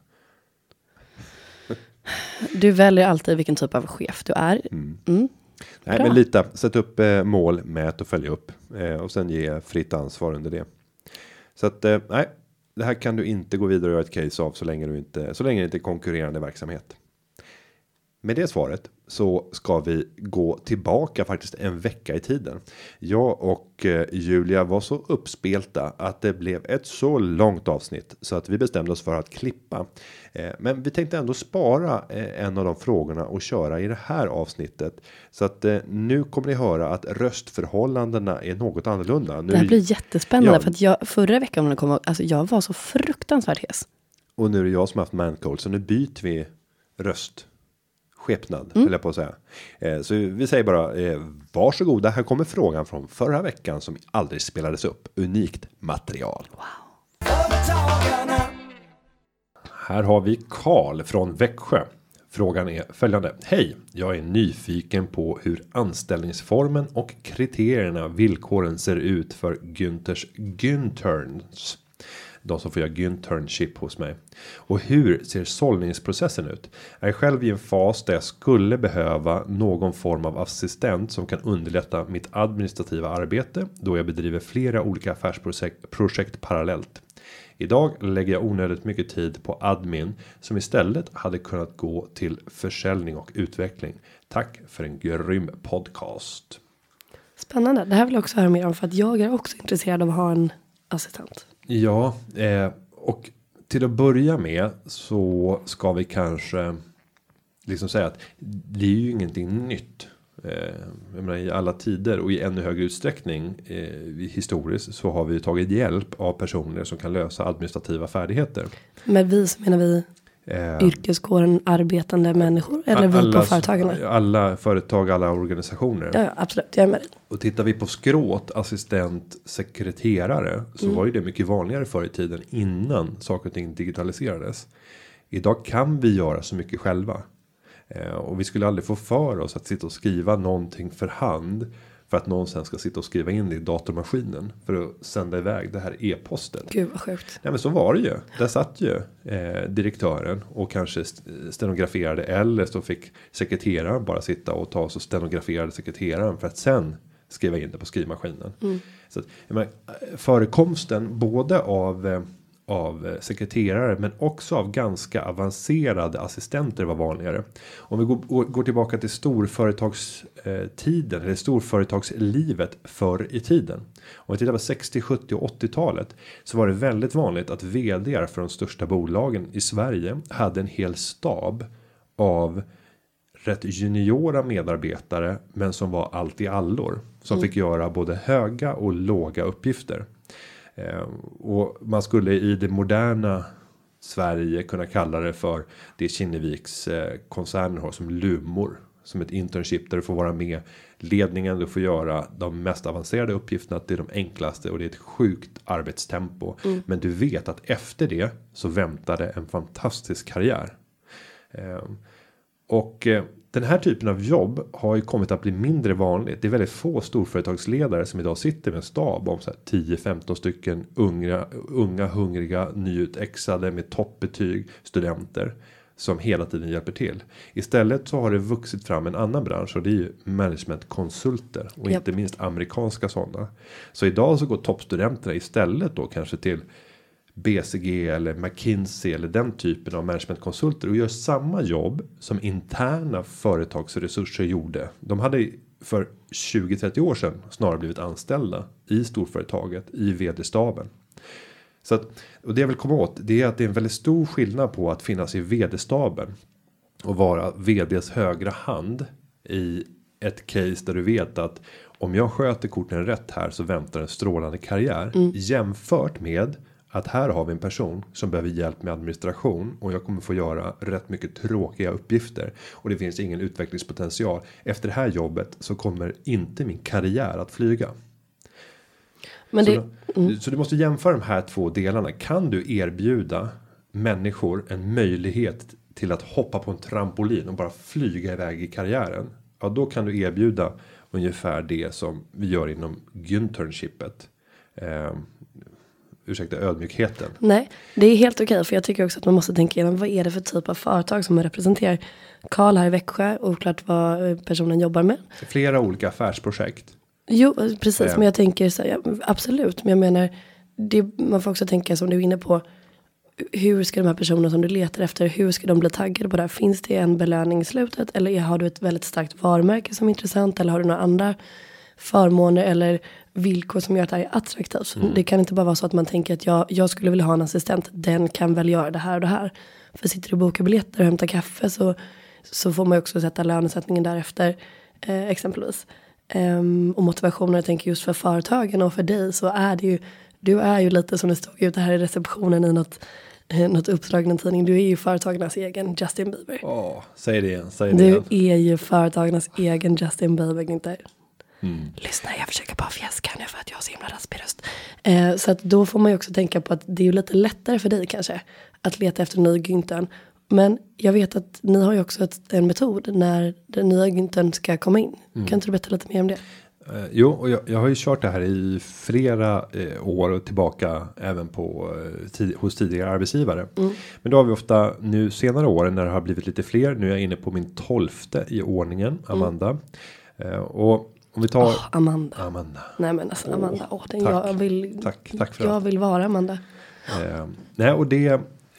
A: Du väljer alltid vilken typ av chef du är. Mm.
B: Nej,
A: Bra.
B: men lita, sätt upp eh, mål, mät och följ upp eh, och sen ge fritt ansvar under det. Så att eh, nej, det här kan du inte gå vidare och göra ett case av så länge du inte så länge det inte är konkurrerande verksamhet. Med det svaret så ska vi gå tillbaka faktiskt en vecka i tiden. Jag och eh, Julia var så uppspelta att det blev ett så långt avsnitt så att vi bestämde oss för att klippa. Eh, Men vi tänkte ändå spara eh, en av de frågorna och köra i det här avsnittet så att nu kommer ni höra att röstförhållandena är något annorlunda. Nu,
A: Det här blir jättespännande
B: Ja.
A: för att jag förra veckan om det kom, alltså jag var så fruktansvärt hes.
B: Och nu är det jag som har haft mancold så nu byter vi röst. Skepnad
A: Mm.
B: jag på att säga. Eh, så vi säger bara eh, varsågoda. Här kommer frågan från förra veckan som aldrig spelades upp. Unikt material.
C: Företagarna.
B: Här har vi Karl från Växjö. Frågan är följande. Hej, jag är nyfiken på hur anställningsformen och kriterierna villkoren ser ut för Günthers Günterns. De som får göra Günternship hos mig. Och hur ser sållningsprocessen ut? Jag är själv i en fas där jag skulle behöva någon form av assistent som kan underlätta mitt administrativa arbete då jag bedriver flera olika affärsprojekt projekt parallellt. Idag lägger jag onödigt mycket tid på admin som istället hade kunnat gå till försäljning och utveckling. Tack för en grym podcast.
A: Spännande. Det här vill jag också höra mer om för att jag är också intresserad av att ha en assistent.
B: Ja, eh, och till att börja med så ska vi kanske liksom säga att det är ju ingenting nytt. Eh, jag menar, I alla tider och i ännu högre utsträckning eh, historiskt så har vi tagit hjälp av personer som kan lösa administrativa färdigheter.
A: Med vi så menar vi
B: Eh,
A: yrkeskåren arbetande människor eller vi på företagarna.
B: Alla företag, alla organisationer.
A: Ja, ja, absolut. Jag är med dig.
B: Och tittar vi på skråt, assistent, sekreterare. Så
A: Mm.
B: var ju det mycket vanligare förr i tiden innan saker och ting digitaliserades. Idag kan vi göra så mycket själva. Eh, och vi skulle aldrig få för oss att sitta och skriva någonting för hand. För att någon sen ska sitta och skriva in det i datormaskinen. För att sända iväg det här e-posten.
A: Gud vad sjukt.
B: Nej men så var det ju. Där satt ju eh, direktören och kanske st- stenograferade eller så fick sekreteraren bara sitta och ta och så stenograferade sekreteraren för att sen skriva in det på skrivmaskinen. Så att, menar, eh, förekomsten både av eh, av eh, sekreterare men också av ganska avancerade assistenter var vanligare. Om vi går, går tillbaka till storföretagstiden eller storföretagslivet förr i tiden. Om vi tittar på 60, 70 och 80-talet så var det väldigt vanligt att vd för de största bolagen i Sverige hade en hel stab av rätt juniora medarbetare men som var allt i allor som fick göra både höga och låga uppgifter. Eh, och man skulle i det moderna Sverige kunna kalla det för det Kinneviks eh, koncernen har som lumor som ett internship där du får vara med ledningen. Du får göra de mest avancerade uppgifterna till de enklaste och det är ett sjukt arbetstempo. Men du vet att efter det så väntade en fantastisk karriär. Eh, och eh, den här typen av jobb har ju kommit att bli mindre vanligt. Det är väldigt få storföretagsledare som idag sitter med en stab om så här 10-15 stycken unga, unga hungriga nyutexade med toppbetyg studenter som hela tiden hjälper till. Istället så har det vuxit fram en annan bransch och det är ju managementkonsulter och
A: Japp.
B: inte minst amerikanska sådana. Så idag så går toppstudenterna istället då kanske till BCG eller McKinsey eller den typen av managementkonsulter och gör samma jobb som interna företagsresurser gjorde. De hade för 20-30 år sedan snarare blivit anställda i storföretaget i vd-staben. Så att, och det jag vill komma åt det är att det är en väldigt stor skillnad på att finnas i vd-staben och vara vds högra hand i ett case där du vet att om jag sköter korten rätt här så väntar en strålande karriär jämfört med att här har vi en person som behöver hjälp med administration och jag kommer få göra rätt mycket tråkiga uppgifter och det finns ingen utvecklingspotential. Efter det här jobbet så kommer inte min karriär att flyga.
A: Men
B: Så,
A: det,
B: då, så du måste jämföra de här två delarna. Kan du erbjuda människor en möjlighet till att hoppa på en trampolin och bara flyga iväg i karriären. Ja, då kan du erbjuda ungefär det som vi gör inom Günternshipet. Eh, ursäkta ödmjukheten.
A: Nej, det är helt okej. för jag tycker också att man måste tänka igenom vad är det för typ av företag som man representerar. Karl här i Växjö, oklart vad eh, personen jobbar med.
B: Flera olika affärsprojekt.
A: Jo, precis.
B: Eh.
A: Men jag tänker så här, absolut. Men jag menar, det, man får också tänka som du är inne på. Hur ska de här personerna som du letar efter, hur ska de bli taggade på det här? Finns det en belöning i slutet? Eller har du ett väldigt starkt varumärke som är intressant? Eller har du några andra förmåner eller villkor som gör att det här är attraktivt? Det kan inte bara vara så att man tänker att jag, jag skulle vilja ha en assistent, den kan väl göra det här och det här. För sitter du och bokar biljetter och hämtar kaffe så, så får man ju också sätta lönesättningen därefter, eh, exempelvis. Ehm, och motivationen, jag tänker just för företagen och för dig så är det ju, du är ju lite som det stod ute här i receptionen i något, något uppdrag i en tidning, du är ju företagarnas egen Justin Bieber.
B: Åh, säg det igen, säg det
A: Du
B: igen.
A: är ju företagarnas egen Justin Bieber, inte?
B: Mm.
A: Lyssna, jag försöker bara fjäska nu för att jag har så himla raspig röst. Eh, så att då får man ju också tänka på att det är ju lite lättare för dig kanske att leta efter ny Güntern. Men jag vet att ni har ju också ett, en metod när den nya Güntern ska komma in.
B: Mm.
A: Kan inte du berätta lite mer om det?
B: Eh, jo, och jag, jag har ju kört det här i flera eh, år och tillbaka även på eh, tid, hos tidigare arbetsgivare. Men då har vi ofta nu senare åren när det har blivit lite fler. Nu är jag inne på min tolfte i ordningen, Amanda. Eh, och om vi tar
A: Åh, Amanda.
B: Amanda.
A: Nej men alltså Amanda, åh, den
B: tack.
A: jag vill,
B: Tack, tack för
A: jag
B: allt.
A: vill vara Amanda.
B: Eh, nej, och det.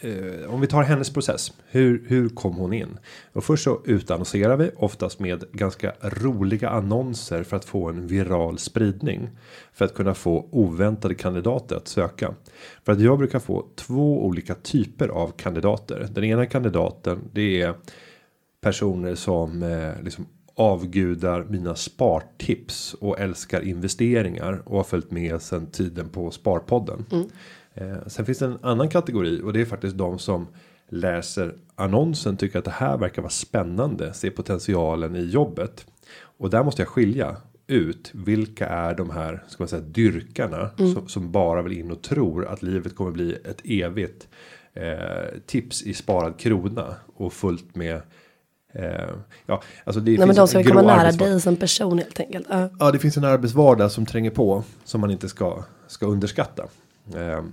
B: Eh, om vi tar hennes process. Hur, hur kom hon in? Och först så utannonserar vi oftast med ganska roliga annonser för att få en viral spridning. För att kunna få oväntade kandidater att söka. För att jag brukar få två olika typer av kandidater. Den ena kandidaten det är personer som eh, liksom avgudar mina spartips och älskar investeringar och har följt med sedan tiden på Sparpodden. Eh, sen finns det en annan kategori och det är faktiskt de som läser annonsen tycker att det här verkar vara spännande, ser potentialen i jobbet. Och där måste jag skilja ut vilka är de här ska man säga dyrkarna som, som bara vill in och tror att livet kommer bli ett evigt eh, tips i sparad krona och fullt med eh, ja, alltså det
A: Nej men de ska komma nära dig som person helt enkelt. Ja.
B: Ja, det finns en arbetsvardag som tränger på som man inte ska ska underskatta. Eh,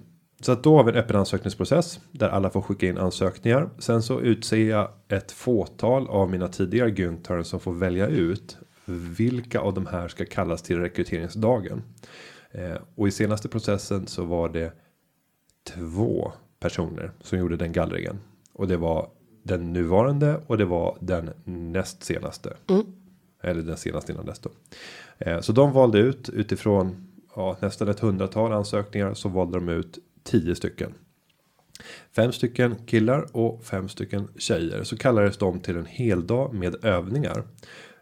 B: så att då har vi en öppen ansökningsprocess där alla får skicka in ansökningar. Sen så utser jag ett fåtal av mina tidigare Günther som får välja ut vilka av de här ska kallas till rekryteringsdagen. Eh, och i senaste processen så var det två personer som gjorde den gallringen och det var den nuvarande och det var den näst senaste. Eller den senaste innan dess då. Eh, så de valde ut utifrån ja, nästan ett hundratal ansökningar så valde de ut tio stycken. Fem stycken killar och fem stycken tjejer så kallades de till en hel dag med övningar.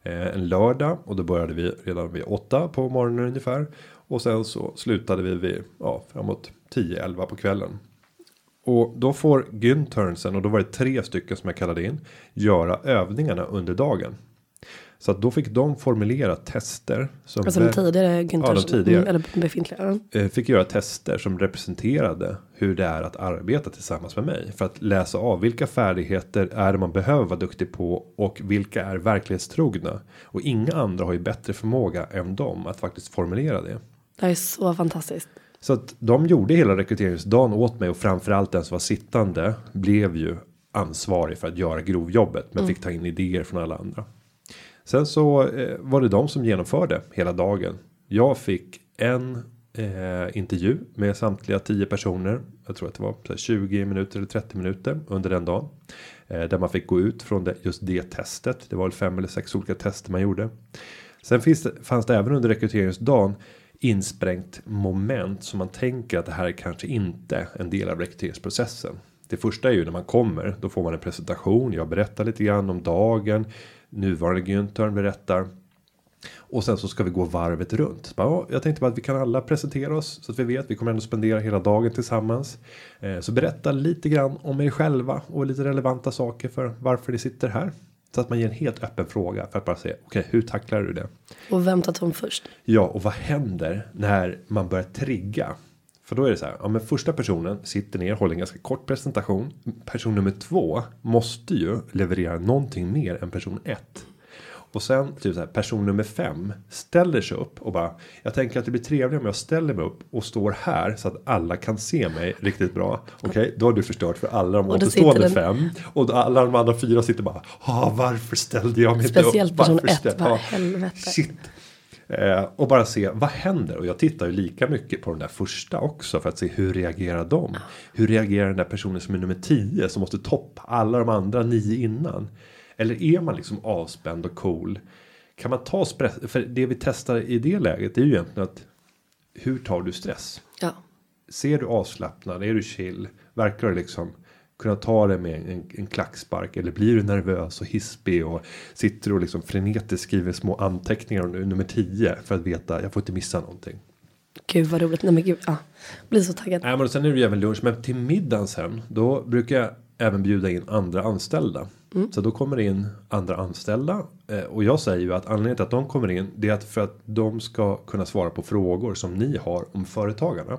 B: Eh, en lördag och då började vi redan vid åtta på morgonen ungefär. Och sen så slutade vi vid ja, framåt 10-11 på kvällen. Och då får Günternsen och då var det tre stycken som jag kallade in. Göra övningarna under dagen. Så att då fick de formulera tester. Som
A: Alltså de tidigare Günthers,
B: Ja, de tidigare.
A: mm, eller befintliga.
B: eh, fick göra tester som representerade hur det är att arbeta tillsammans med mig för att läsa av vilka färdigheter är det man behöver vara duktig på och vilka är verklighetstrogna och inga andra har ju bättre förmåga än dem att faktiskt formulera det.
A: Det här är så fantastiskt.
B: Så att de gjorde hela rekryteringsdagen åt mig och framförallt den som var sittande blev ju ansvarig för att göra grovjobbet men fick ta in idéer från alla andra. Sen så eh, var det de som genomförde hela dagen. Jag fick en eh, intervju med samtliga 10 personer. Jag tror att det var så här 20 minuter eller 30 minuter under den dagen. Eh, där man fick gå ut från det, just det testet. Det var väl fem eller sex olika tester man gjorde. Sen finns det, fanns det även under rekryteringsdagen insprängt moment som man tänker att det här är kanske inte en del av rekryteringsprocessen. Det första är ju när man kommer, då får man en presentation. Jag berättar lite grann om dagen. Nuvarande Günther berättar. Och sen så ska vi gå varvet runt. Bara, jag tänkte bara att vi kan alla presentera oss så att vi vet. Vi kommer ändå spendera hela dagen tillsammans. Eh, så berätta lite grann om er själva och lite relevanta saker för varför ni sitter här. Så att man ger en helt öppen fråga för att bara säga okej, hur tacklar du det?
A: Och vem tar ton först?
B: Ja, och vad händer när man börjar trigga? För då är det så här, ja men första personen sitter ner, håller en ganska kort presentation. Person nummer två måste ju leverera någonting mer än person ett. Och sen typ så här, person nummer fem ställer sig upp och bara Jag tänker att det blir trevligare om jag ställer mig upp och står här så att alla kan se mig riktigt bra. Okej, okay, då har du förstört för alla de återstående fem. Och alla de andra fyra sitter bara ah, varför ställde jag mig
A: Speciellt
B: inte upp?
A: Speciellt person ett, bara helvete.
B: Shit. Eh, och bara se vad händer och jag tittar ju lika mycket på den där första också för att se hur reagerar de. Hur reagerar den där personen som är nummer 10 som måste toppa alla de andra nio innan. Eller är man liksom avspänd och cool? Kan man ta stress? För det vi testar i det läget är ju egentligen att hur tar du stress?
A: Ja.
B: Ser du avslappnad? Är du chill? Verkar du liksom kunna ta det med en, en klackspark? Eller blir du nervös och hispig och sitter och liksom frenetiskt skriver små anteckningar om nummer 10 för att veta jag får inte missa någonting.
A: Gud vad roligt. Nej men gud. Ja. Blir så taggad.
B: Nej men sen är det ju även lunch. Men till middagen sen. Då brukar jag även bjuda in andra anställda. Mm. Så då kommer det in andra anställda. Eh, och jag säger ju att anledningen till att de kommer in. Det är att för att de ska kunna svara på frågor som ni har om företagarna.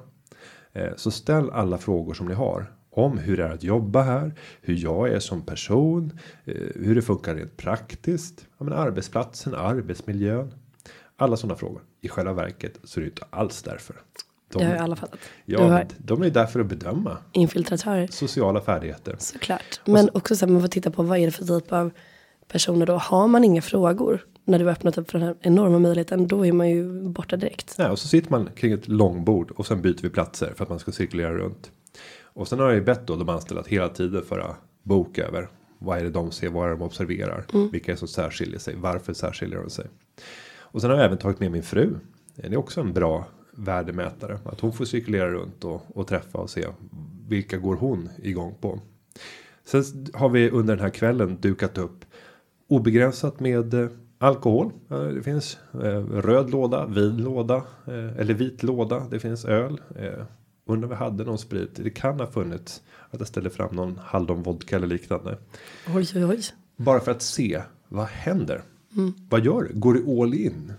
B: Eh, så ställ alla frågor som ni har. Om hur det är att jobba här. Hur jag är som person. Eh, hur det funkar rent praktiskt. Ja, men arbetsplatsen, arbetsmiljön. Alla sådana frågor. I själva verket så är det inte alls därför.
A: De, det har ju alla fattat.
B: Ja, de är där för att bedöma.
A: Infiltratörer.
B: Sociala färdigheter.
A: Såklart. Men så... också så här, man får titta på vad är det för typ av personer då. Har man inga frågor när du öppnat upp för den här enorma möjligheten. Då är man ju borta direkt.
B: Nej, och så sitter man kring ett långbord och sen byter vi platser för att man ska cirkulera runt. Och sen har jag ju bett då de anställda att hela tiden föra bok över. Vad är det de ser, vad är det de observerar? Mm. Vilka är det som särskiljer sig? Varför särskiljer de sig? Och sen har jag även tagit med min fru. Det är också en bra värdemätare. Att hon får cirkulera runt och, och träffa och se vilka går hon igång på. Sen har vi under den här kvällen dukat upp obegränsat med eh, alkohol. Det finns eh, röd låda, vit låda eh, eller vit låda. Det finns öl. Undrar om vi hade någon sprit. Det kan ha funnits att jag ställer fram någon hallonvodka eller liknande.
A: Oj, oj, oj.
B: Bara för att se vad händer. Mm. Vad gör du? Går du all in?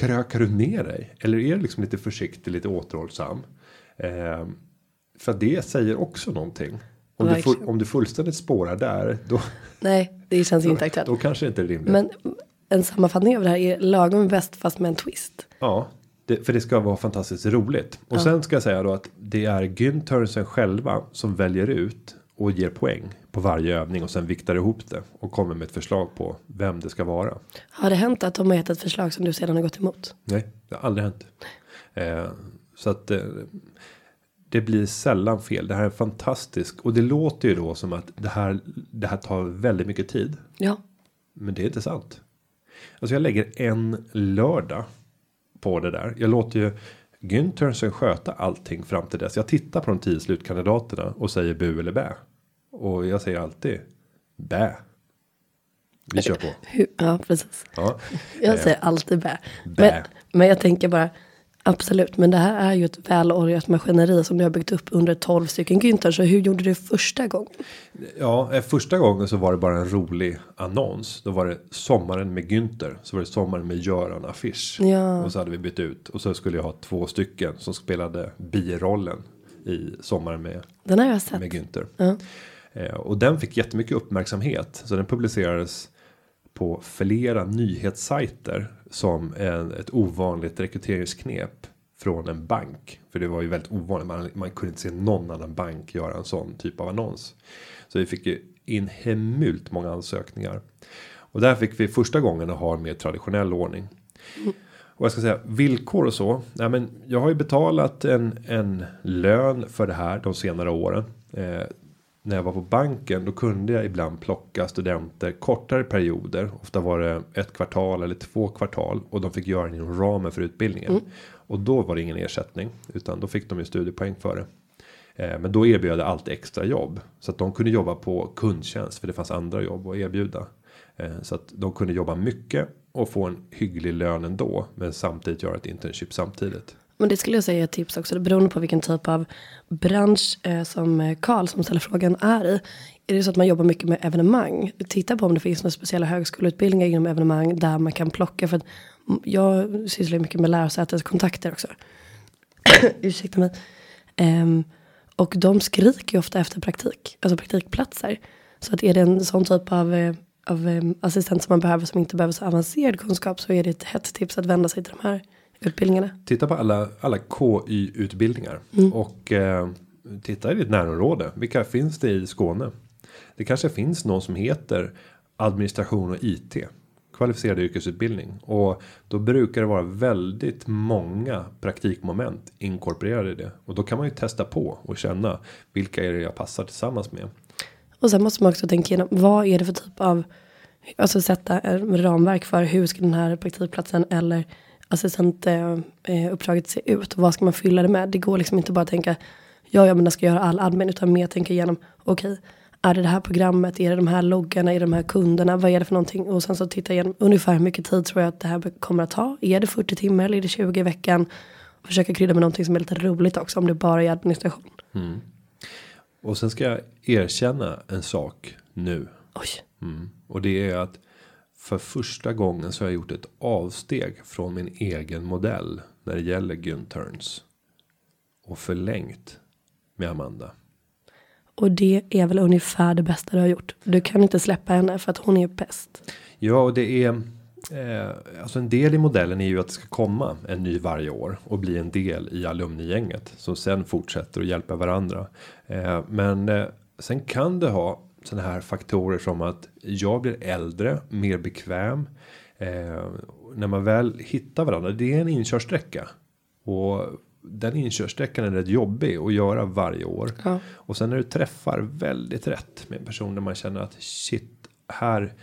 B: Krökar du ner dig? Eller är du liksom lite försiktig, lite återhållsam? Eh, för det säger också någonting. Om du, full, om du fullständigt spårar där. Då,
A: Nej, det känns inte aktuellt.
B: Då kanske inte är rimligt.
A: Men en sammanfattning av det här är lagom bäst fast med en twist.
B: Ja, det, för det ska vara fantastiskt roligt. Och ja. sen ska jag säga då att det är Günthersen själva som väljer ut och ger poäng på varje övning och sen viktar ihop det och kommer med ett förslag på vem det ska vara.
A: Har det hänt att de har gett ett förslag som du sedan har gått emot?
B: Nej, det har aldrig hänt. Eh, så att eh, det blir sällan fel. Det här är fantastiskt och det låter ju då som att det här. Det här tar väldigt mycket tid.
A: Ja,
B: men det är inte sant. Alltså jag lägger en lördag på det där. Jag låter ju Günther sköta allting fram till dess. Jag tittar på de tio slutkandidaterna och säger bu eller bä. Och jag säger alltid bä. Vi kör på. (laughs)
A: Ja, precis. Ja. (laughs) Jag säger alltid bä. bä. Men, men jag tänker bara, absolut, men det här är ju ett välorgat maskineri som du har byggt upp under 12 stycken Günther. Så hur gjorde du första gången?
B: Ja, eh, första gången så var det bara en rolig annons. Då var det sommaren med Günther. Så var det sommaren med Göran affisch.
A: Ja.
B: Och så hade vi bytt ut. Och så skulle jag ha två stycken som spelade birollen i sommaren med.
A: Den har jag sett.
B: Med Günther.
A: Ja.
B: Eh, och den fick jättemycket uppmärksamhet. Så den publicerades på flera nyhetssajter som en, ett ovanligt rekryteringsknep från en bank. För det var ju väldigt ovanligt. Man, man kunde inte se någon annan bank göra en sån typ av annons. Så vi fick ju in hemult många ansökningar. Och där fick vi första gången att ha en mer traditionell ordning. Och jag ska säga villkor och så. Nej, men jag har ju betalat en, en lön för det här de senare åren. Eh, när jag var på banken då kunde jag ibland plocka studenter kortare perioder. Ofta var det ett kvartal eller två kvartal och de fick göra det inom ramen för utbildningen. Mm. Och då var det ingen ersättning utan då fick de ju studiepoäng för det. Eh, men då erbjöd jag alltid extra jobb så att de kunde jobba på kundtjänst för det fanns andra jobb att erbjuda. Eh, så att de kunde jobba mycket och få en hygglig lön ändå men samtidigt göra ett internship samtidigt.
A: Men det skulle jag säga är ett tips också. Beroende på vilken typ av bransch eh, som eh, Karl som ställer frågan är i. Är det så att man jobbar mycket med evenemang. Titta på om det finns några speciella högskoleutbildningar inom evenemang. Där man kan plocka. För att jag sysslar mycket med lärosätets kontakter också. (coughs) Ursäkta mig. Um, och de skriker ju ofta efter praktik, alltså praktikplatser. Så att är det en sån typ av, eh, av eh, assistent som man behöver som inte behöver så avancerad kunskap så är det ett hett tips att vända sig till de här utbildningarna.
B: Titta på alla, alla KY utbildningar och eh, titta i ditt närområde. Vilka finns det i Skåne? Det kanske finns någon som heter administration och IT. Kvalificerad yrkesutbildning och då brukar det vara väldigt många praktikmoment inkorporerade i det och då kan man ju testa på och känna vilka är det jag passar tillsammans med.
A: Och sen måste man också tänka igenom vad är det för typ av, alltså sätta ramverk för hur ska den här praktikplatsen eller assistentuppdraget se ut och vad ska man fylla det med. Det går liksom inte bara att tänka ja, ja men jag ska göra all admin utan mer tänka igenom okej, är det det här programmet, är det de här loggarna, är det de här kunderna, vad är det för någonting och sen så titta igenom ungefär hur mycket tid tror jag att det här kommer att ta. Är det 40 timmar eller är det 20 i veckan? Och försöka krydda med någonting som är lite roligt också om det bara är administration.
B: Och sen ska jag erkänna en sak nu
A: Oj,
B: Mm. Och det är att för första gången så har jag gjort ett avsteg från min egen modell när det gäller Günterns. Och förlängt med Amanda.
A: och det är väl ungefär det bästa du har gjort. Du kan inte släppa henne för att hon är bäst.
B: Ja, och det är eh, alltså en del i modellen är ju att det ska komma en ny varje år och bli en del i alumnigänget som sen fortsätter att hjälpa varandra. Eh, men eh, sen kan det ha sådana här faktorer som att jag blir äldre, mer bekväm. Eh, när man väl hittar varandra, det är en inkörsträcka och den inkörsträckan är rätt jobbig att göra varje år.
A: Ja.
B: Och sen när du träffar väldigt rätt med en person där man känner att shit här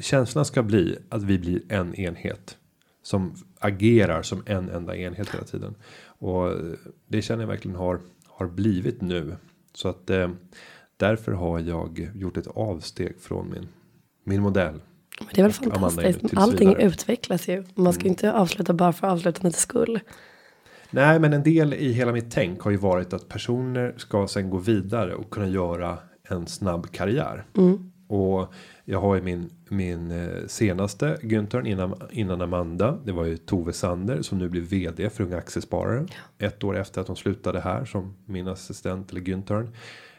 B: känslan ska bli att vi blir en enhet som agerar som en enda enhet hela tiden och det känner jag verkligen har har blivit nu så att eh, därför har jag gjort ett avsteg från min min modell.
A: Men det är väl fantastiskt. Allting
B: vidare.
A: utvecklas ju. Man ska ju inte avsluta bara för avslutandets skull.
B: Nej, men en del i hela mitt tänk har ju varit att personer ska sen gå vidare och kunna göra en snabb karriär. Och jag har ju min min eh, senaste Günther innan innan Amanda. Det var ju Tove Sander som nu blir vd för Unga Aktiesparare. Ett år efter att hon slutade här som min assistent eller Günther.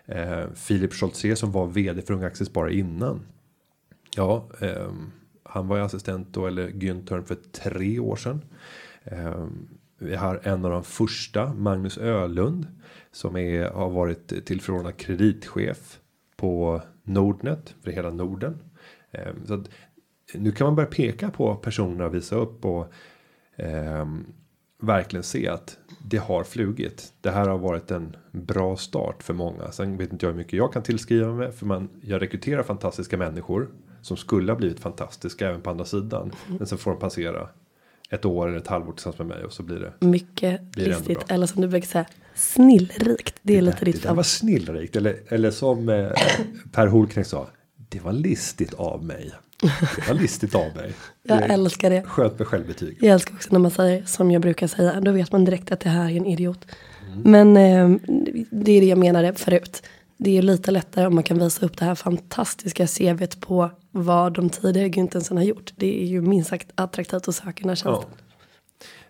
B: Eh, Filip Scholtze som var vd för Unga Aktiesparare innan. Ja, eh, han var ju assistent då eller Günther för tre år sedan. Eh, vi har en av de första Magnus Ölund som är har varit tillförordnad kreditchef på Nordnet för hela Norden. Ehm, så att nu kan man börja peka på personer och visa upp och ehm, verkligen se att det har flugit. Det här har varit en bra start för många. Sen vet inte jag hur mycket jag kan tillskriva mig för man jag rekryterar fantastiska människor som skulle ha blivit fantastiska även på andra sidan. Men sen får de passera ett år eller ett halvår tillsammans med mig och så blir det.
A: Mycket
B: Blir det
A: listigt. Eller som du brukar säga, snillrikt. Det är lite
B: det,
A: ditt
B: det där var snillrikt eller eller som eh, Per Holknekt sa. Det var listigt av mig. Det var listigt av mig.
A: Jag älskar det.
B: Skönt med självbetyg.
A: Jag älskar också när man säger som jag brukar säga. Då vet man direkt att det här är en idiot.
B: Mm.
A: Men eh, det är det jag menade förut. Det är lite lättare om man kan visa upp det här fantastiska CVt på vad de tidigare Güntensen har gjort. Det är ju minst sagt attraktivt att söka den här
B: Ja.
A: tjänsten.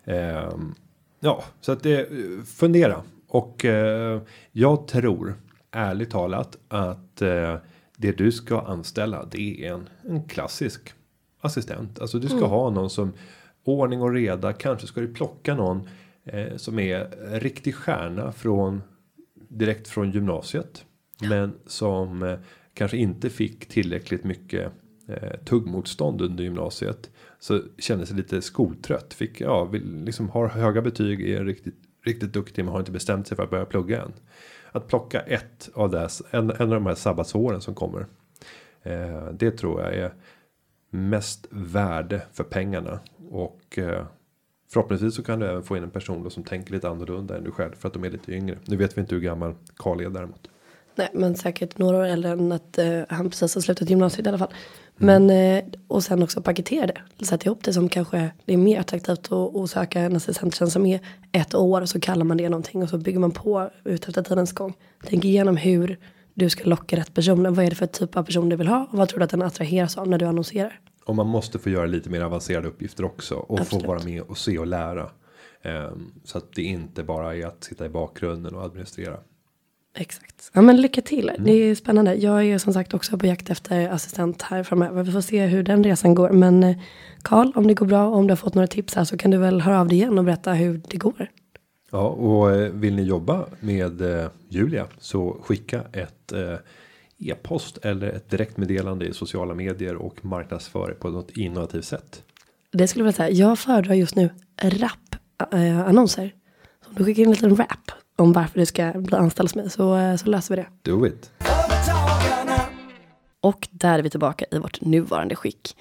B: Ehm, ja, så att det fundera och eh, jag tror ärligt talat att eh, det du ska anställa det är en, en klassisk assistent. Alltså du ska ha någon som ordning och reda. Kanske ska du plocka någon eh, som är riktig stjärna från direkt från gymnasiet, men som eh, kanske inte fick tillräckligt mycket eh, tuggmotstånd under gymnasiet så kände sig lite skoltrött. Fick ja, vill, liksom har höga betyg är riktigt riktigt duktig men har inte bestämt sig för att börja plugga än. Att plocka ett av dess en, en av de här sabbatsåren som kommer. Eh, det tror jag är mest värde för pengarna och eh, förhoppningsvis så kan du även få in en person då som tänker lite annorlunda än du själv för att de är lite yngre. Nu vet vi inte hur gammal Karl är däremot.
A: Nej, men säkert några år äldre än att eh, han precis har slutat gymnasiet i alla fall. Men eh, och sen också paketera det. Sätta ihop det som kanske det är mer attraktivt att, att söka en assistenttjänst som är ett år och så kallar man det någonting och så bygger man på ut efter tidens gång. Tänk igenom hur du ska locka rätt personer. Vad är det för typ av person du vill ha och vad tror du att den attraheras av när du annonserar?
B: Och man måste få göra lite mer avancerade uppgifter också och
A: Absolut.
B: få vara med och se och lära. Ehm, så att det inte bara är att sitta i bakgrunden och administrera.
A: Exakt. Ja men lycka till. Det är spännande. Jag är som sagt också på jakt efter assistent här framöver. Vi får se hur den resan går. Men eh, Karl, om det går bra och om du har fått några tips här så kan du väl höra av dig igen och berätta hur det går.
B: Ja, och eh, vill ni jobba med eh, Julia så skicka ett e-post eller ett direktmeddelande i sociala medier och marknadsför det på något innovativt sätt.
A: Det skulle jag vilja säga. Jag föredrar just nu rap annonser. Så om du skickar in en liten rap om varför du ska bli anställd hos mig så, eh, så löser vi det.
B: Do it.
A: Och där är vi tillbaka i vårt nuvarande skick.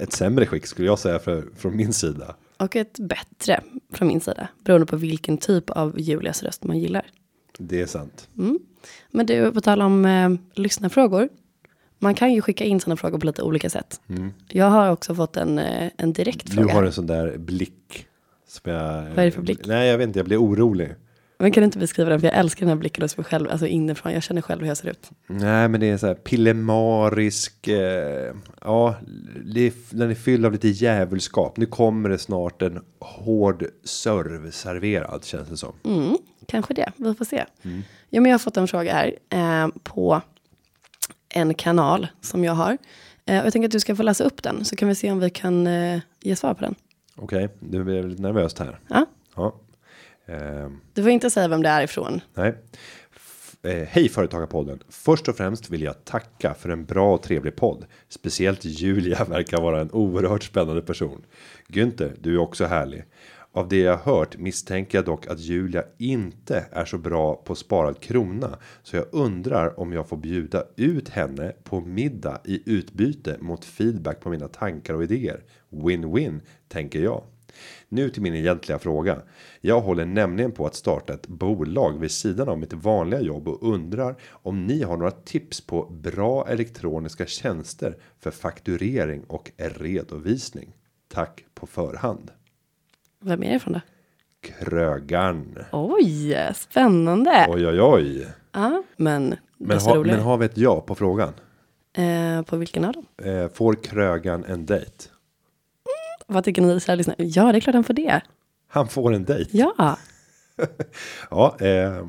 B: Ett sämre skick skulle jag säga för, från min sida.
A: Och ett bättre från min sida. Beroende på vilken typ av Julias röst man gillar.
B: Det är sant.
A: Men du, på tal om eh, lyssnarfrågor. Man kan ju skicka in sådana frågor på lite olika sätt. Jag har också fått en, eh, en direkt
B: Du
A: fråga.
B: har
A: här.
B: en sån där blick. Som jag,
A: Vad är det för blick?
B: Nej, jag vet inte. Jag blir orolig.
A: Men kan du inte beskriva den? För jag älskar den här blicken hos mig själv. Alltså inifrån. Jag känner själv hur jag ser ut.
B: Nej, men det är så här pillemarisk. Eh, ja, den är fylld av lite djävulskap. Nu kommer det snart en hård serv serverad känns det som.
A: Mm, kanske det. Vi får se. Ja, men jag har fått en fråga här eh, på en kanal som jag har. Eh, och jag tänker att du ska få läsa upp den. Så kan vi se om vi kan eh, ge svar på den.
B: Okej, nu blir jag lite nervöst här.
A: Ja,
B: Ja. Ehm,
A: du får inte säga vem det är ifrån.
B: Nej. Eh, hej Företagarpodden. Först och främst vill jag tacka för en bra och trevlig podd. Speciellt Julia (laughs) verkar vara en oerhört spännande person. Günther, du är också härlig. Av det jag hört misstänker jag dock att Julia inte är så bra på sparad krona. Så jag undrar om jag får bjuda ut henne på middag i utbyte mot feedback på mina tankar och idéer. Win-win tänker jag. Nu till min egentliga fråga. Jag håller nämligen på att starta ett bolag vid sidan av mitt vanliga jobb och undrar om ni har några tips på bra elektroniska tjänster för fakturering och redovisning. Tack på förhand.
A: Vem är det ifrån då?
B: Krögan.
A: Oj, spännande.
B: Oj oj oj.
A: Ja, men
B: Men, ha, men har vi ett ja på frågan?
A: eh, på vilken av dem?
B: Eh, får Krögan en dejt?
A: Vad tycker ni kära lyssnare? Ja, det är klart han får det.
B: Han får en dejt.
A: Ja, (laughs)
B: Ja, eh,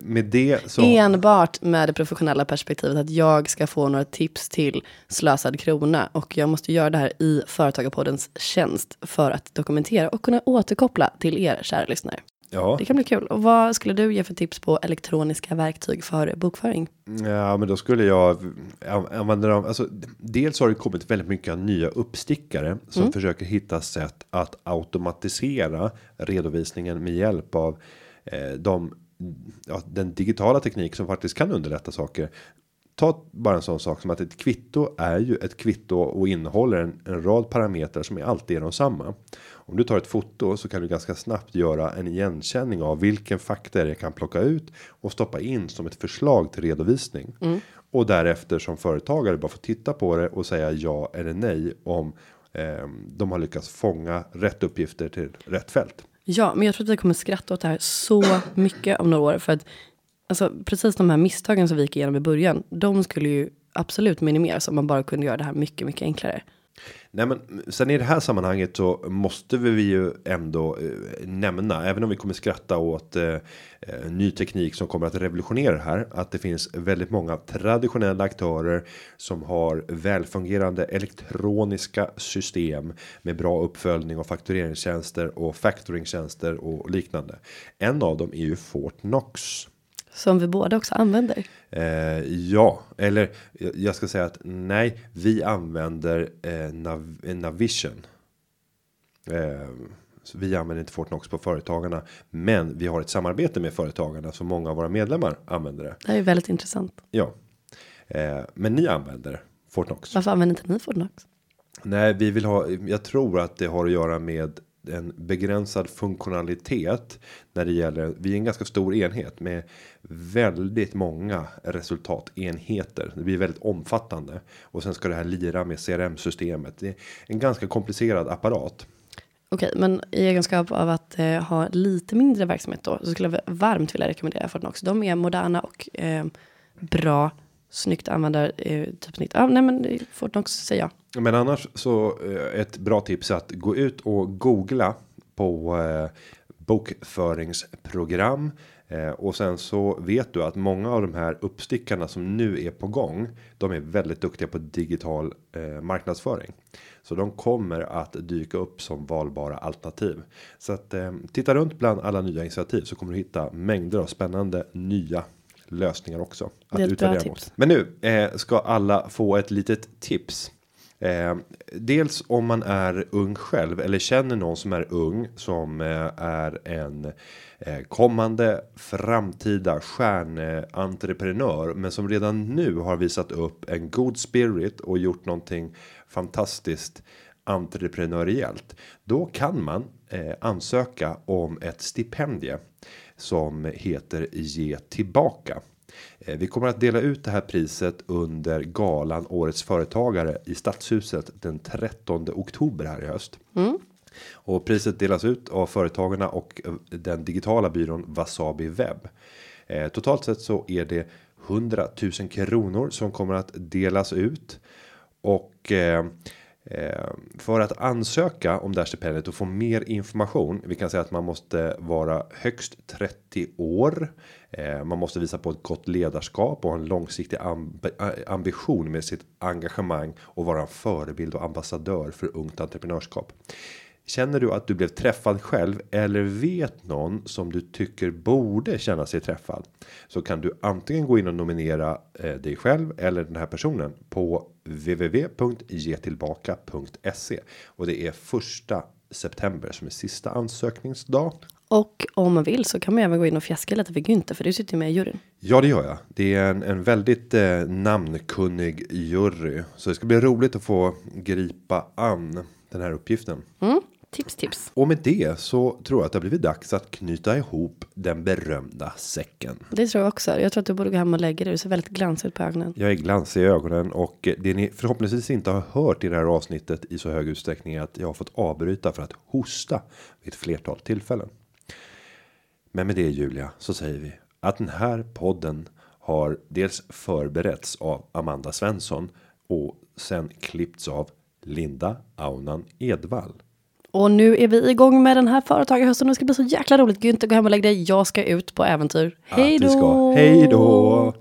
B: med det så.
A: enbart med det professionella perspektivet att jag ska få några tips till slösad krona och jag måste göra det här i Företagarpoddens tjänst för att dokumentera och kunna återkoppla till er kära lyssnare.
B: Ja,
A: Det kan bli kul. Och vad skulle du ge för tips på elektroniska verktyg för bokföring?
B: Ja, men då skulle jag an- använda dem. Alltså, dels har det kommit väldigt mycket nya uppstickare som försöker hitta sätt att automatisera redovisningen med hjälp av eh, de, ja, den digitala teknik som faktiskt kan underlätta saker. Ta bara en sån sak som att ett kvitto är ju ett kvitto och innehåller en, en rad parametrar som är alltid är de samma. Om du tar ett foto så kan du ganska snabbt göra en igenkänning av vilken fakta jag kan plocka ut och stoppa in som ett förslag till redovisning. Och därefter som företagare bara få titta på det och säga ja eller nej om eh, de har lyckats fånga rätt uppgifter till rätt fält.
A: Ja, men jag tror att vi kommer skratta åt det här så mycket om några år. För att alltså, precis de här misstagen som vi gick igenom i början, de skulle ju absolut minimeras om man bara kunde göra det här mycket, mycket enklare.
B: Nej, men sen i det här sammanhanget så måste vi ju ändå eh, nämna, även om vi kommer skratta åt eh, eh ny teknik som kommer att revolutionera det här, att det finns väldigt många traditionella aktörer som har välfungerande elektroniska system med bra uppföljning och faktureringstjänster och factoringtjänster och liknande. En av dem är ju Fortnox.
A: Som vi båda också använder.
B: Eh, ja, eller jag- ska säga att nej, vi använder eh, Nav Navision. Eh, vi använder inte Fortnox på företagarna, men vi har ett samarbete med företagarna så många av våra medlemmar använder det.
A: Det är väldigt intressant.
B: Ja, eh, men ni använder Fortnox.
A: Varför använder inte ni Fortnox?
B: Nej, vi vill ha. Jag tror att det har att göra med en begränsad funktionalitet när det gäller. Vi är en ganska stor enhet med väldigt många resultatenheter. Det blir väldigt omfattande och sen ska det här lira med CRM systemet. Det är en ganska komplicerad apparat.
A: Okej, men i egenskap av att eh, ha lite mindre verksamhet då, så skulle jag varmt vilja rekommendera Fortnox. De är moderna och eh, bra, snyggt användar eh, typsnitt. Ja, nej men Fortnox säger jag.
B: Men annars så eh, ett bra tips är att gå ut och googla på eh, bokföringsprogram eh, och sen så vet du att många av de här uppstickarna som nu är på gång. De är väldigt duktiga på digital marknadsföring. Så de kommer att dyka upp som valbara alternativ. Så att titta runt bland alla nya initiativ så kommer du hitta mängder av spännande nya lösningar också. Att utvärdera mot. Men nu eh, ska alla få ett litet tips. Eh, dels om man är ung själv eller känner någon som är ung som eh, är en eh, kommande framtida stjärnentreprenör men som redan nu har visat upp en god spirit och gjort någonting fantastiskt entreprenöriellt. Då kan man eh, ansöka om ett stipendie som heter ge tillbaka. Eh, Vi kommer att dela ut det här priset under galan Årets företagare i Stadshuset den 13 oktober här i höst. Och priset delas ut av företagarna och eh, den digitala byrån Wasabi Webb. Eh, totalt sett så är det 100 000 kronor som kommer att delas ut. Och eh, Eh, för att ansöka om det här stipendiet och få mer information. Vi kan säga att man måste vara högst 30 år. Eh, man måste visa på ett gott ledarskap och en långsiktig amb- eh, ambition med sitt engagemang och vara en förebild och ambassadör för ungt entreprenörskap. Känner du att du blev träffad själv eller vet någon som du tycker borde känna sig träffad så kan du antingen gå in och nominera eh, dig själv eller den här personen på www.getillbaka.se och det är första september som är sista ansökningsdag.
A: Och om man vill så kan man även gå in och fjäska lite för Günther för du sitter ju med i juryn.
B: Ja, det gör jag. Det är en, en väldigt eh, namnkunnig jury, så det ska bli roligt att få gripa an den här uppgiften.
A: Mm, tips tips.
B: Och med det så tror jag att det har blivit dags att knyta ihop den berömda säcken.
A: Det tror jag också. Jag tror att du borde gå hem och lägga dig. Du ser väldigt glansig ut på ögonen.
B: Jag är glansig i ögonen och det ni förhoppningsvis inte har hört i det här avsnittet i så hög utsträckning är att jag har fått avbryta för att hosta vid ett flertal tillfällen. Men med det Julia så säger vi att den här podden har dels förberetts av Amanda Svensson och sen klippts av Linda Aunan Edvall.
A: Och nu är vi igång med den här företagarhösten. Det ska bli så jäkla roligt. Günther, gå hem och lägg dig. Jag ska ut på äventyr. Hej då!
B: Hej då!